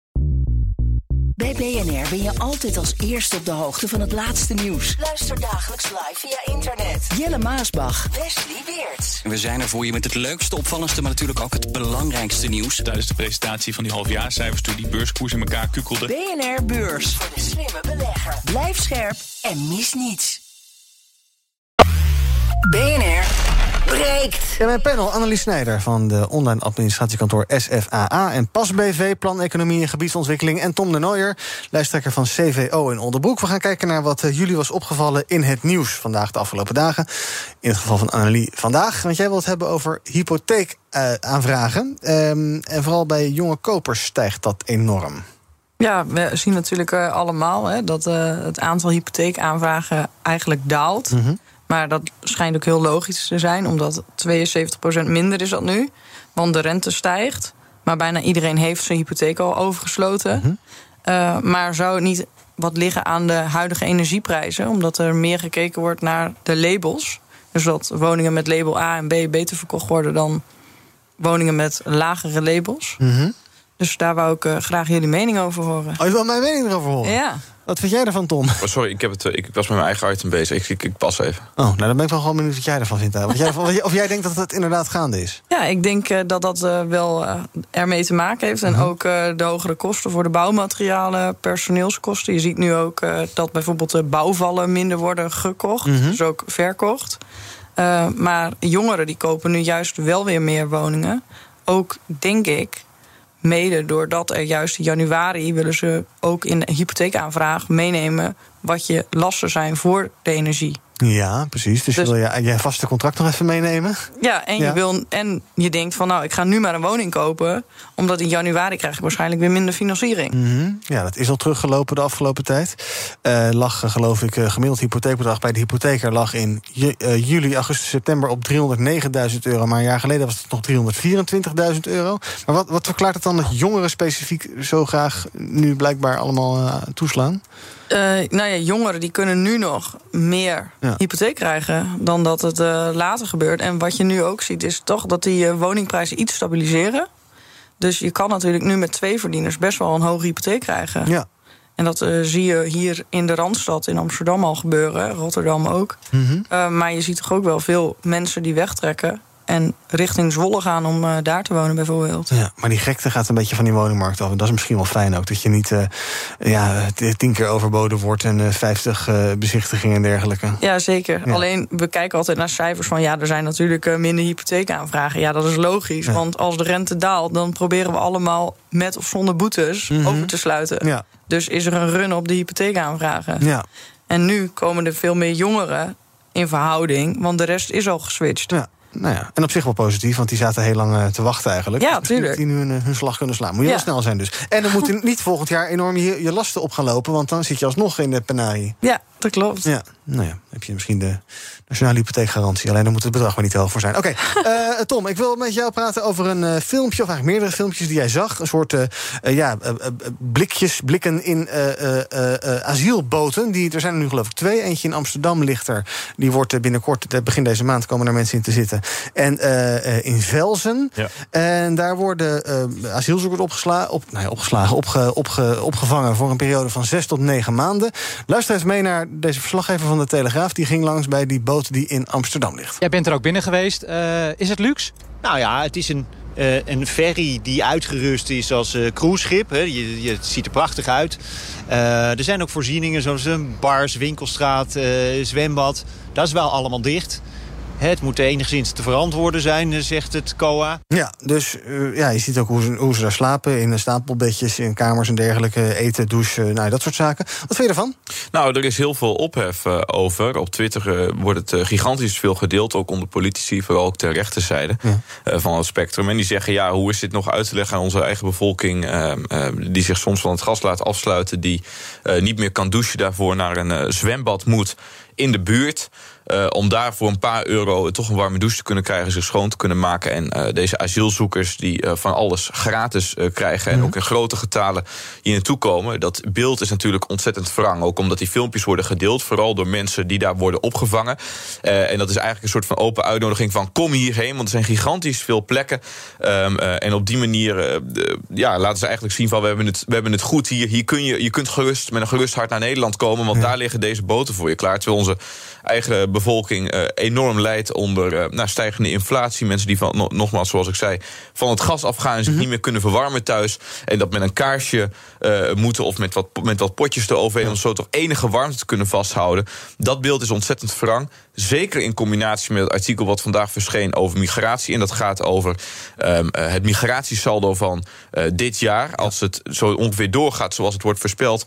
Bij BNR ben je altijd als eerste op de hoogte van het laatste nieuws. Luister dagelijks live via internet. Jelle Maasbach, Wesley Weert. We zijn er voor je met het leukste, opvallendste, maar natuurlijk ook het belangrijkste nieuws. Tijdens de presentatie van die halfjaarcijfers toen die beurskoers in elkaar kukkelde. BNR Beurs. Voor de slimme belegger. Blijf scherp en mis niets. BNR breekt. In mijn panel Annelies Snijder van de online administratiekantoor SFAA... en PAS BV, Plan Economie en Gebiedsontwikkeling... en Tom de Nooijer, lijsttrekker van CVO in Onderbroek. We gaan kijken naar wat jullie was opgevallen in het nieuws vandaag de afgelopen dagen. In het geval van Annelies vandaag, want jij wilt het hebben over hypotheekaanvragen. Uh, um, en vooral bij jonge kopers stijgt dat enorm. Ja, we zien natuurlijk uh, allemaal hè, dat uh, het aantal hypotheekaanvragen eigenlijk daalt. Mm -hmm. Maar dat schijnt ook heel logisch te zijn, omdat 72% minder is dat nu. Want de rente stijgt. Maar bijna iedereen heeft zijn hypotheek al overgesloten. Mm -hmm. uh, maar zou het niet wat liggen aan de huidige energieprijzen? Omdat er meer gekeken wordt naar de labels. Dus dat woningen met label A en B beter verkocht worden dan woningen met lagere labels. Mhm. Mm -hmm. Dus daar wou ik uh, graag jullie mening over horen. Oh, je wil mijn mening erover horen? Ja. Wat vind jij ervan, Tom? Oh, sorry, ik, heb het, ik was met mijn eigen item bezig. Ik, ik, ik pas even. Oh, nou dan ben ik wel gewoon benieuwd wat jij ervan vindt. Of jij, of jij denkt dat het inderdaad gaande is? Ja, ik denk uh, dat dat uh, wel uh, ermee te maken heeft. En uh -huh. ook de hogere kosten voor de bouwmaterialen, personeelskosten. Je ziet nu ook dat bijvoorbeeld de bouwvallen minder worden gekocht. Uh -huh. Dus ook verkocht. maar jongeren die kopen nu juist wel weer meer woningen. Ook, denk ik, mede doordat er juist in januari willen ze ook in de hypotheekaanvraag meenemen wat je lasten zijn voor de energie. Ja, precies. Dus, dus wil je je vaste contract nog even meenemen? Ja, en, ja. Je wil, en je denkt van nou, ik ga nu maar een woning kopen... omdat in januari krijg ik waarschijnlijk weer minder financiering. Mm -hmm. Ja, dat is al teruggelopen de afgelopen tijd. Uh, lag, geloof ik, gemiddeld hypotheekbedrag bij de hypotheker... lag in uh, juli, augustus, september op 309.000 euro. Maar een jaar geleden was het nog 324.000 euro. Maar wat, wat verklaart het dan dat jongeren specifiek zo graag... nu blijkbaar allemaal uh, toeslaan? Uh, nou ja, jongeren die kunnen nu nog meer ja. hypotheek krijgen dan dat het uh, later gebeurt. En wat je nu ook ziet, is toch dat die uh, woningprijzen iets stabiliseren. Dus je kan natuurlijk nu met twee verdieners best wel een hoge hypotheek krijgen. Ja. En dat zie je hier in de Randstad in Amsterdam al gebeuren, Rotterdam ook. Mm -hmm. maar je ziet toch ook wel veel mensen die wegtrekken en richting Zwolle gaan om uh, daar te wonen bijvoorbeeld. Ja, maar die gekte gaat een beetje van die woningmarkt af. En dat is misschien wel fijn ook, dat je niet uh, ja, tien keer overboden wordt... en uh, vijftig bezichtigingen en dergelijke. Ja, zeker. Ja. Alleen, we kijken altijd naar cijfers van... ja, er zijn natuurlijk minder hypotheekaanvragen. Ja, dat is logisch, ja. want als de rente daalt... dan proberen we allemaal met of zonder boetes mm -hmm. over te sluiten. Ja. Dus is er een run op de hypotheekaanvragen. Ja. En nu komen er veel meer jongeren in verhouding... want de rest is al geswitcht. Ja. Nou ja, en op zich wel positief, want die zaten heel lang uh, te wachten eigenlijk. Ja, tuurlijk. Die nu hun, hun, slag kunnen slaan. Moet je ja. wel snel zijn dus. En dan moet niet volgend jaar enorm je, je, lasten op gaan lopen... want dan zit je alsnog in de penarie. Ja, dat klopt. Ja, Nou ja, heb je misschien de nationale hypotheekgarantie. Alleen dan moet het bedrag maar niet te hoog voor zijn. Oké, eh, Tom, ik wil met jou praten over een uh, filmpje... of eigenlijk meerdere filmpjes die jij zag. Een soort uh, ja, blikjes, blikken in asielboten. Die, er zijn er nu geloof ik twee. Eentje in Amsterdam ligt er. Die wordt binnenkort, begin deze maand... komen er mensen in te zitten. En in Velzen. Ja. En daar worden asielzoekers opgesla op, nou ja, opgeslagen, opge, opge, opgevangen... voor een periode van zes tot negen maanden. Luister eens mee naar deze verslaggever van de Telegraaf. Die ging langs bij die boot die in Amsterdam ligt. Jij bent er ook binnen geweest. Uh, is het luxe? Nou ja, het is een, uh, een ferry die uitgerust is als uh, cruiseschip. Hè. Je, je, het ziet er prachtig uit. er zijn ook voorzieningen zoals een bars, winkelstraat, zwembad. Dat is wel allemaal dicht. Het moet enigszins te verantwoorden zijn, zegt het COA. Ja, dus uh, ja, je ziet ook hoe ze, hoe ze daar slapen. In stapelbedjes, in kamers en dergelijke. Eten, douchen, nou, dat soort zaken. Wat vind je ervan? Nou, er is heel veel ophef uh, over. Op Twitter uh, wordt het gigantisch veel gedeeld. Ook onder politici, vooral ook ter rechterzijde ja. van het spectrum. En die zeggen, ja, hoe is dit nog uit te leggen aan onze eigen bevolking... die zich soms van het gas laat afsluiten... die niet meer kan douchen daarvoor naar een zwembad moet in de buurt... Uh, om daar voor een paar euro toch een warme douche te kunnen krijgen, zich schoon te kunnen maken. En uh, deze asielzoekers die uh, van alles gratis krijgen en mhm. ook in grote getalen hier naartoe komen. Dat beeld is natuurlijk ontzettend wrang. Ook omdat die filmpjes worden gedeeld, vooral door mensen die daar worden opgevangen. en dat is eigenlijk een soort van open uitnodiging van kom hierheen, want er zijn gigantisch veel plekken. Um, en op die manier ja, laten ze eigenlijk zien van we hebben het, we hebben het goed hier. Hier kun je, je kunt gerust met een gerust hart naar Nederland komen, want daar liggen deze boten voor je klaar. Terwijl onze eigen bevolking uh, enorm leidt onder uh, nou, stijgende inflatie. Mensen die van, no, nogmaals, zoals ik zei, van het gas afgaan en zich mhm. niet meer kunnen verwarmen thuis. En dat met een kaarsje uh, moeten of met wat, met wat potjes eroverheen... Ja. om zo toch enige warmte te kunnen vasthouden. Dat beeld is ontzettend wrang. Zeker in combinatie met het artikel wat vandaag verscheen over migratie. En dat gaat over um, het migratiesaldo van dit jaar. Als het zo ongeveer doorgaat zoals het wordt voorspeld...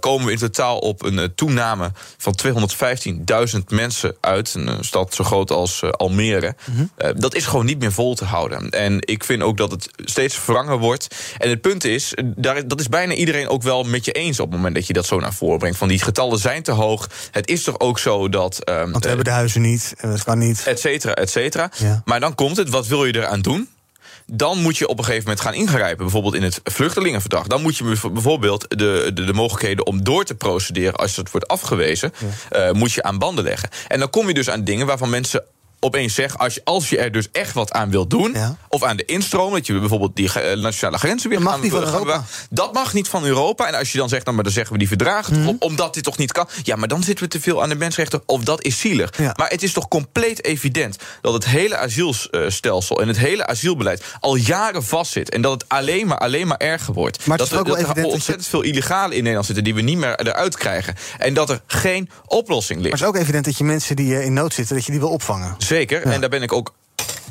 komen we in totaal op een toename van 215.000 mensen uit. Een stad zo groot als Almere. Mm -hmm. uh, dat is gewoon niet meer vol te houden. En ik vind ook dat het steeds vervangen wordt. En het punt is, daar, dat is bijna iedereen ook wel met je eens... op het moment dat je dat zo naar voren brengt. Van die getallen zijn te hoog. Het is toch ook zo dat... Um, we hebben de huizen niet en dat kan niet. Et cetera, et cetera. Ja. Maar dan komt het, wat wil je eraan doen? dan moet je op een gegeven moment gaan ingrijpen. Bijvoorbeeld in het vluchtelingenverdrag. Dan moet je bijvoorbeeld de, de, de mogelijkheden om door te procederen... als het wordt afgewezen, ja. uh, moet je aan banden leggen. En dan kom je dus aan dingen waarvan mensen opeens zeg, als je, als je er dus echt wat aan wilt doen... Ja. of aan de instroom, dat je bijvoorbeeld die uh, nationale grenzen weer... Dat mag niet van Europa. Dat mag niet van Europa. En als je dan zegt, nou, maar dan zeggen we die verdragen... Mm -hmm. op, omdat dit toch niet kan... ja, maar dan zitten we te veel aan de mensenrechten... of dat is zielig. Ja. Maar het is toch compleet evident... dat het hele asielstelsel en het hele asielbeleid... al jaren vastzit en dat het alleen maar, alleen maar erger wordt. Maar dat, er, dat er ontzettend je... veel illegale in Nederland zitten... die we niet meer eruit krijgen. En dat er geen oplossing ligt. Maar het is ook evident dat je mensen die in nood zitten... dat je die wil opvangen. Zeker, ja. en daar ben ik ook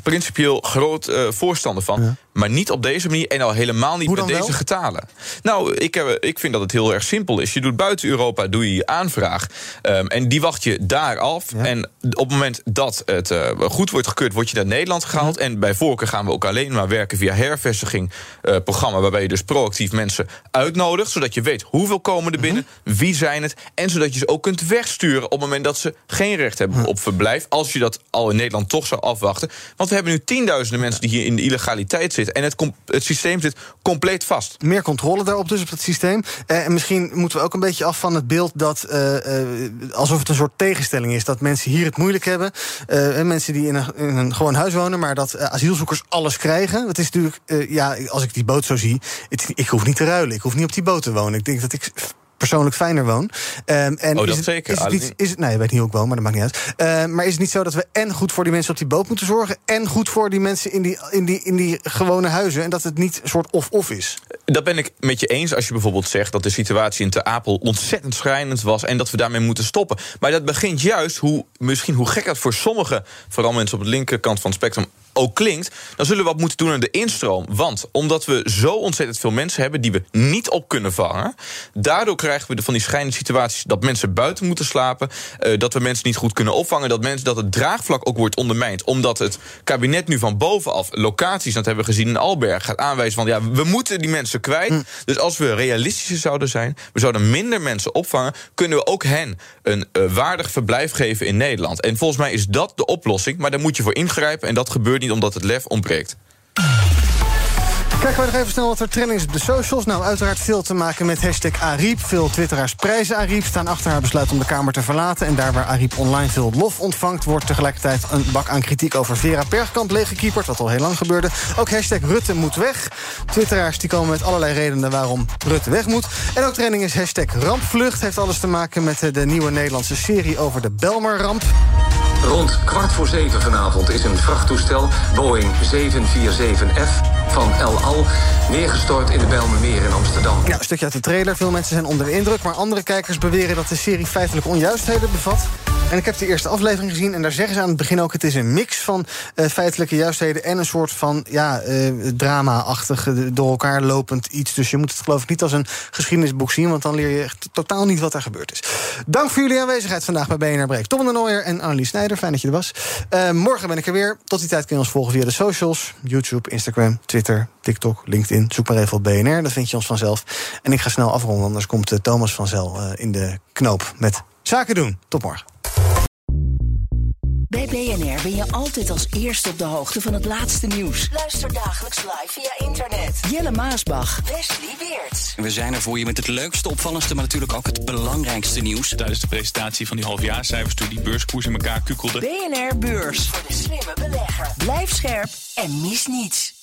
principieel groot uh, voorstander van. Ja. Maar niet op deze manier en al helemaal niet met deze wel? getalen. Nou, ik, heb, ik vind dat het heel erg simpel is. Je doet buiten Europa doe je je aanvraag. Um, en die wacht je daar af. Ja. En op het moment dat het uh, goed wordt gekeurd, word je naar Nederland gehaald. Ja. En bij voorkeur gaan we ook alleen maar werken via hervestiging uh, programma. Waarbij je dus proactief mensen uitnodigt. Zodat je weet hoeveel komen er binnen, mm -hmm. wie zijn het. En zodat je ze ook kunt wegsturen op het moment dat ze geen recht hebben op verblijf. Als je dat al in Nederland toch zou afwachten. Want we hebben nu tienduizenden mensen die hier in de illegaliteit zitten. En het, het systeem zit compleet vast. Meer controle daarop dus op het systeem. Uh, en misschien moeten we ook een beetje af van het beeld dat uh, uh, alsof het een soort tegenstelling is. Dat mensen hier het moeilijk hebben. en mensen die in een, gewoon huis wonen, maar dat asielzoekers alles krijgen. Het is natuurlijk, ja, als ik die boot zo zie, ik hoef niet te ruilen. Ik hoef niet op die boot te wonen. Ik denk dat ik persoonlijk fijner woon. Um, en oh, dat is zeker. Is het niet, is het, nee, je weet niet hoe ik woon, maar dat maakt niet uit. Uh, maar is het niet zo dat we en goed voor die mensen op die boot moeten zorgen... en goed voor die mensen in die, in die, in die gewone huizen... en dat het niet een soort of-of is? Dat ben ik met je eens als je bijvoorbeeld zegt... dat de situatie in Ter Apel ontzettend schrijnend was... en dat we daarmee moeten stoppen. Maar dat begint juist, hoe, misschien hoe gek het voor sommigen... vooral mensen op de linkerkant van het spectrum ook klinkt, dan zullen we wat moeten doen aan de instroom. Want omdat we zo ontzettend veel mensen hebben die we niet op kunnen vangen, daardoor krijgen we van die schijnende situaties dat mensen buiten moeten slapen, uh, dat we mensen niet goed kunnen opvangen, dat, mensen, dat het draagvlak ook wordt ondermijnd. Omdat het kabinet nu van bovenaf locaties, dat hebben we gezien in Alberg, gaat aanwijzen van ja, we moeten die mensen kwijt. Hm. Dus als we realistischer zouden zijn, we zouden minder mensen opvangen, kunnen we ook hen een uh, waardig verblijf geven in Nederland. En volgens mij is dat de oplossing, maar daar moet je voor ingrijpen en dat gebeurt niet omdat het lef ontbreekt. Kijken we nog even snel wat er trending is op de socials. Nou, uiteraard veel te maken met hashtag Ariep. Veel twitteraars prijzen Ariep, staan achter haar besluit om de Kamer te verlaten. En daar waar Ariep online veel lof ontvangt... wordt tegelijkertijd een bak aan kritiek over Vera Bergkamp leeggekieperd... wat al heel lang gebeurde. Ook hashtag Rutte moet weg. Twitteraars die komen met allerlei redenen waarom Rutte weg moet. En ook trending is hashtag Rampvlucht. Heeft alles te maken met de nieuwe Nederlandse serie over de Belmarramp. Rond kwart voor zeven vanavond is een vrachttoestel Boeing 747F van El Al neergestort in de Bijlmermeer in Amsterdam. Ja, een stukje uit de trailer. Veel mensen zijn onder de indruk, maar andere kijkers beweren dat de serie feitelijk onjuistheden bevat. En ik heb de eerste aflevering gezien en daar zeggen ze aan het begin ook... het is een mix van uh, feitelijke juistheden en een soort van ja, uh, drama-achtig, door elkaar lopend iets. Dus je moet het geloof ik niet als een geschiedenisboek zien... want dan leer je echt totaal niet wat er gebeurd is. Dank voor jullie aanwezigheid vandaag bij BNR Break. Tom de Nooier en Annelies Snijder, fijn dat je er was. Morgen ben ik er weer. Tot die tijd kun je ons volgen via de socials. YouTube, Instagram, Twitter, TikTok, LinkedIn. Zoek maar even op BNR, dan vind je ons vanzelf. En ik ga snel afronden, anders komt Thomas van Zel in de knoop met zaken doen. Tot morgen. Bij BNR ben je altijd als eerste op de hoogte van het laatste nieuws. Luister dagelijks live via internet. Jelle Maasbach, Wesley Weert. We zijn er voor je met het leukste, opvallendste, maar natuurlijk ook het belangrijkste nieuws. Tijdens de presentatie van die halfjaarcijfers toen die beurskoers in elkaar kukkelde. BNR Beurs. Voor de slimme belegger. Blijf scherp en mis niets.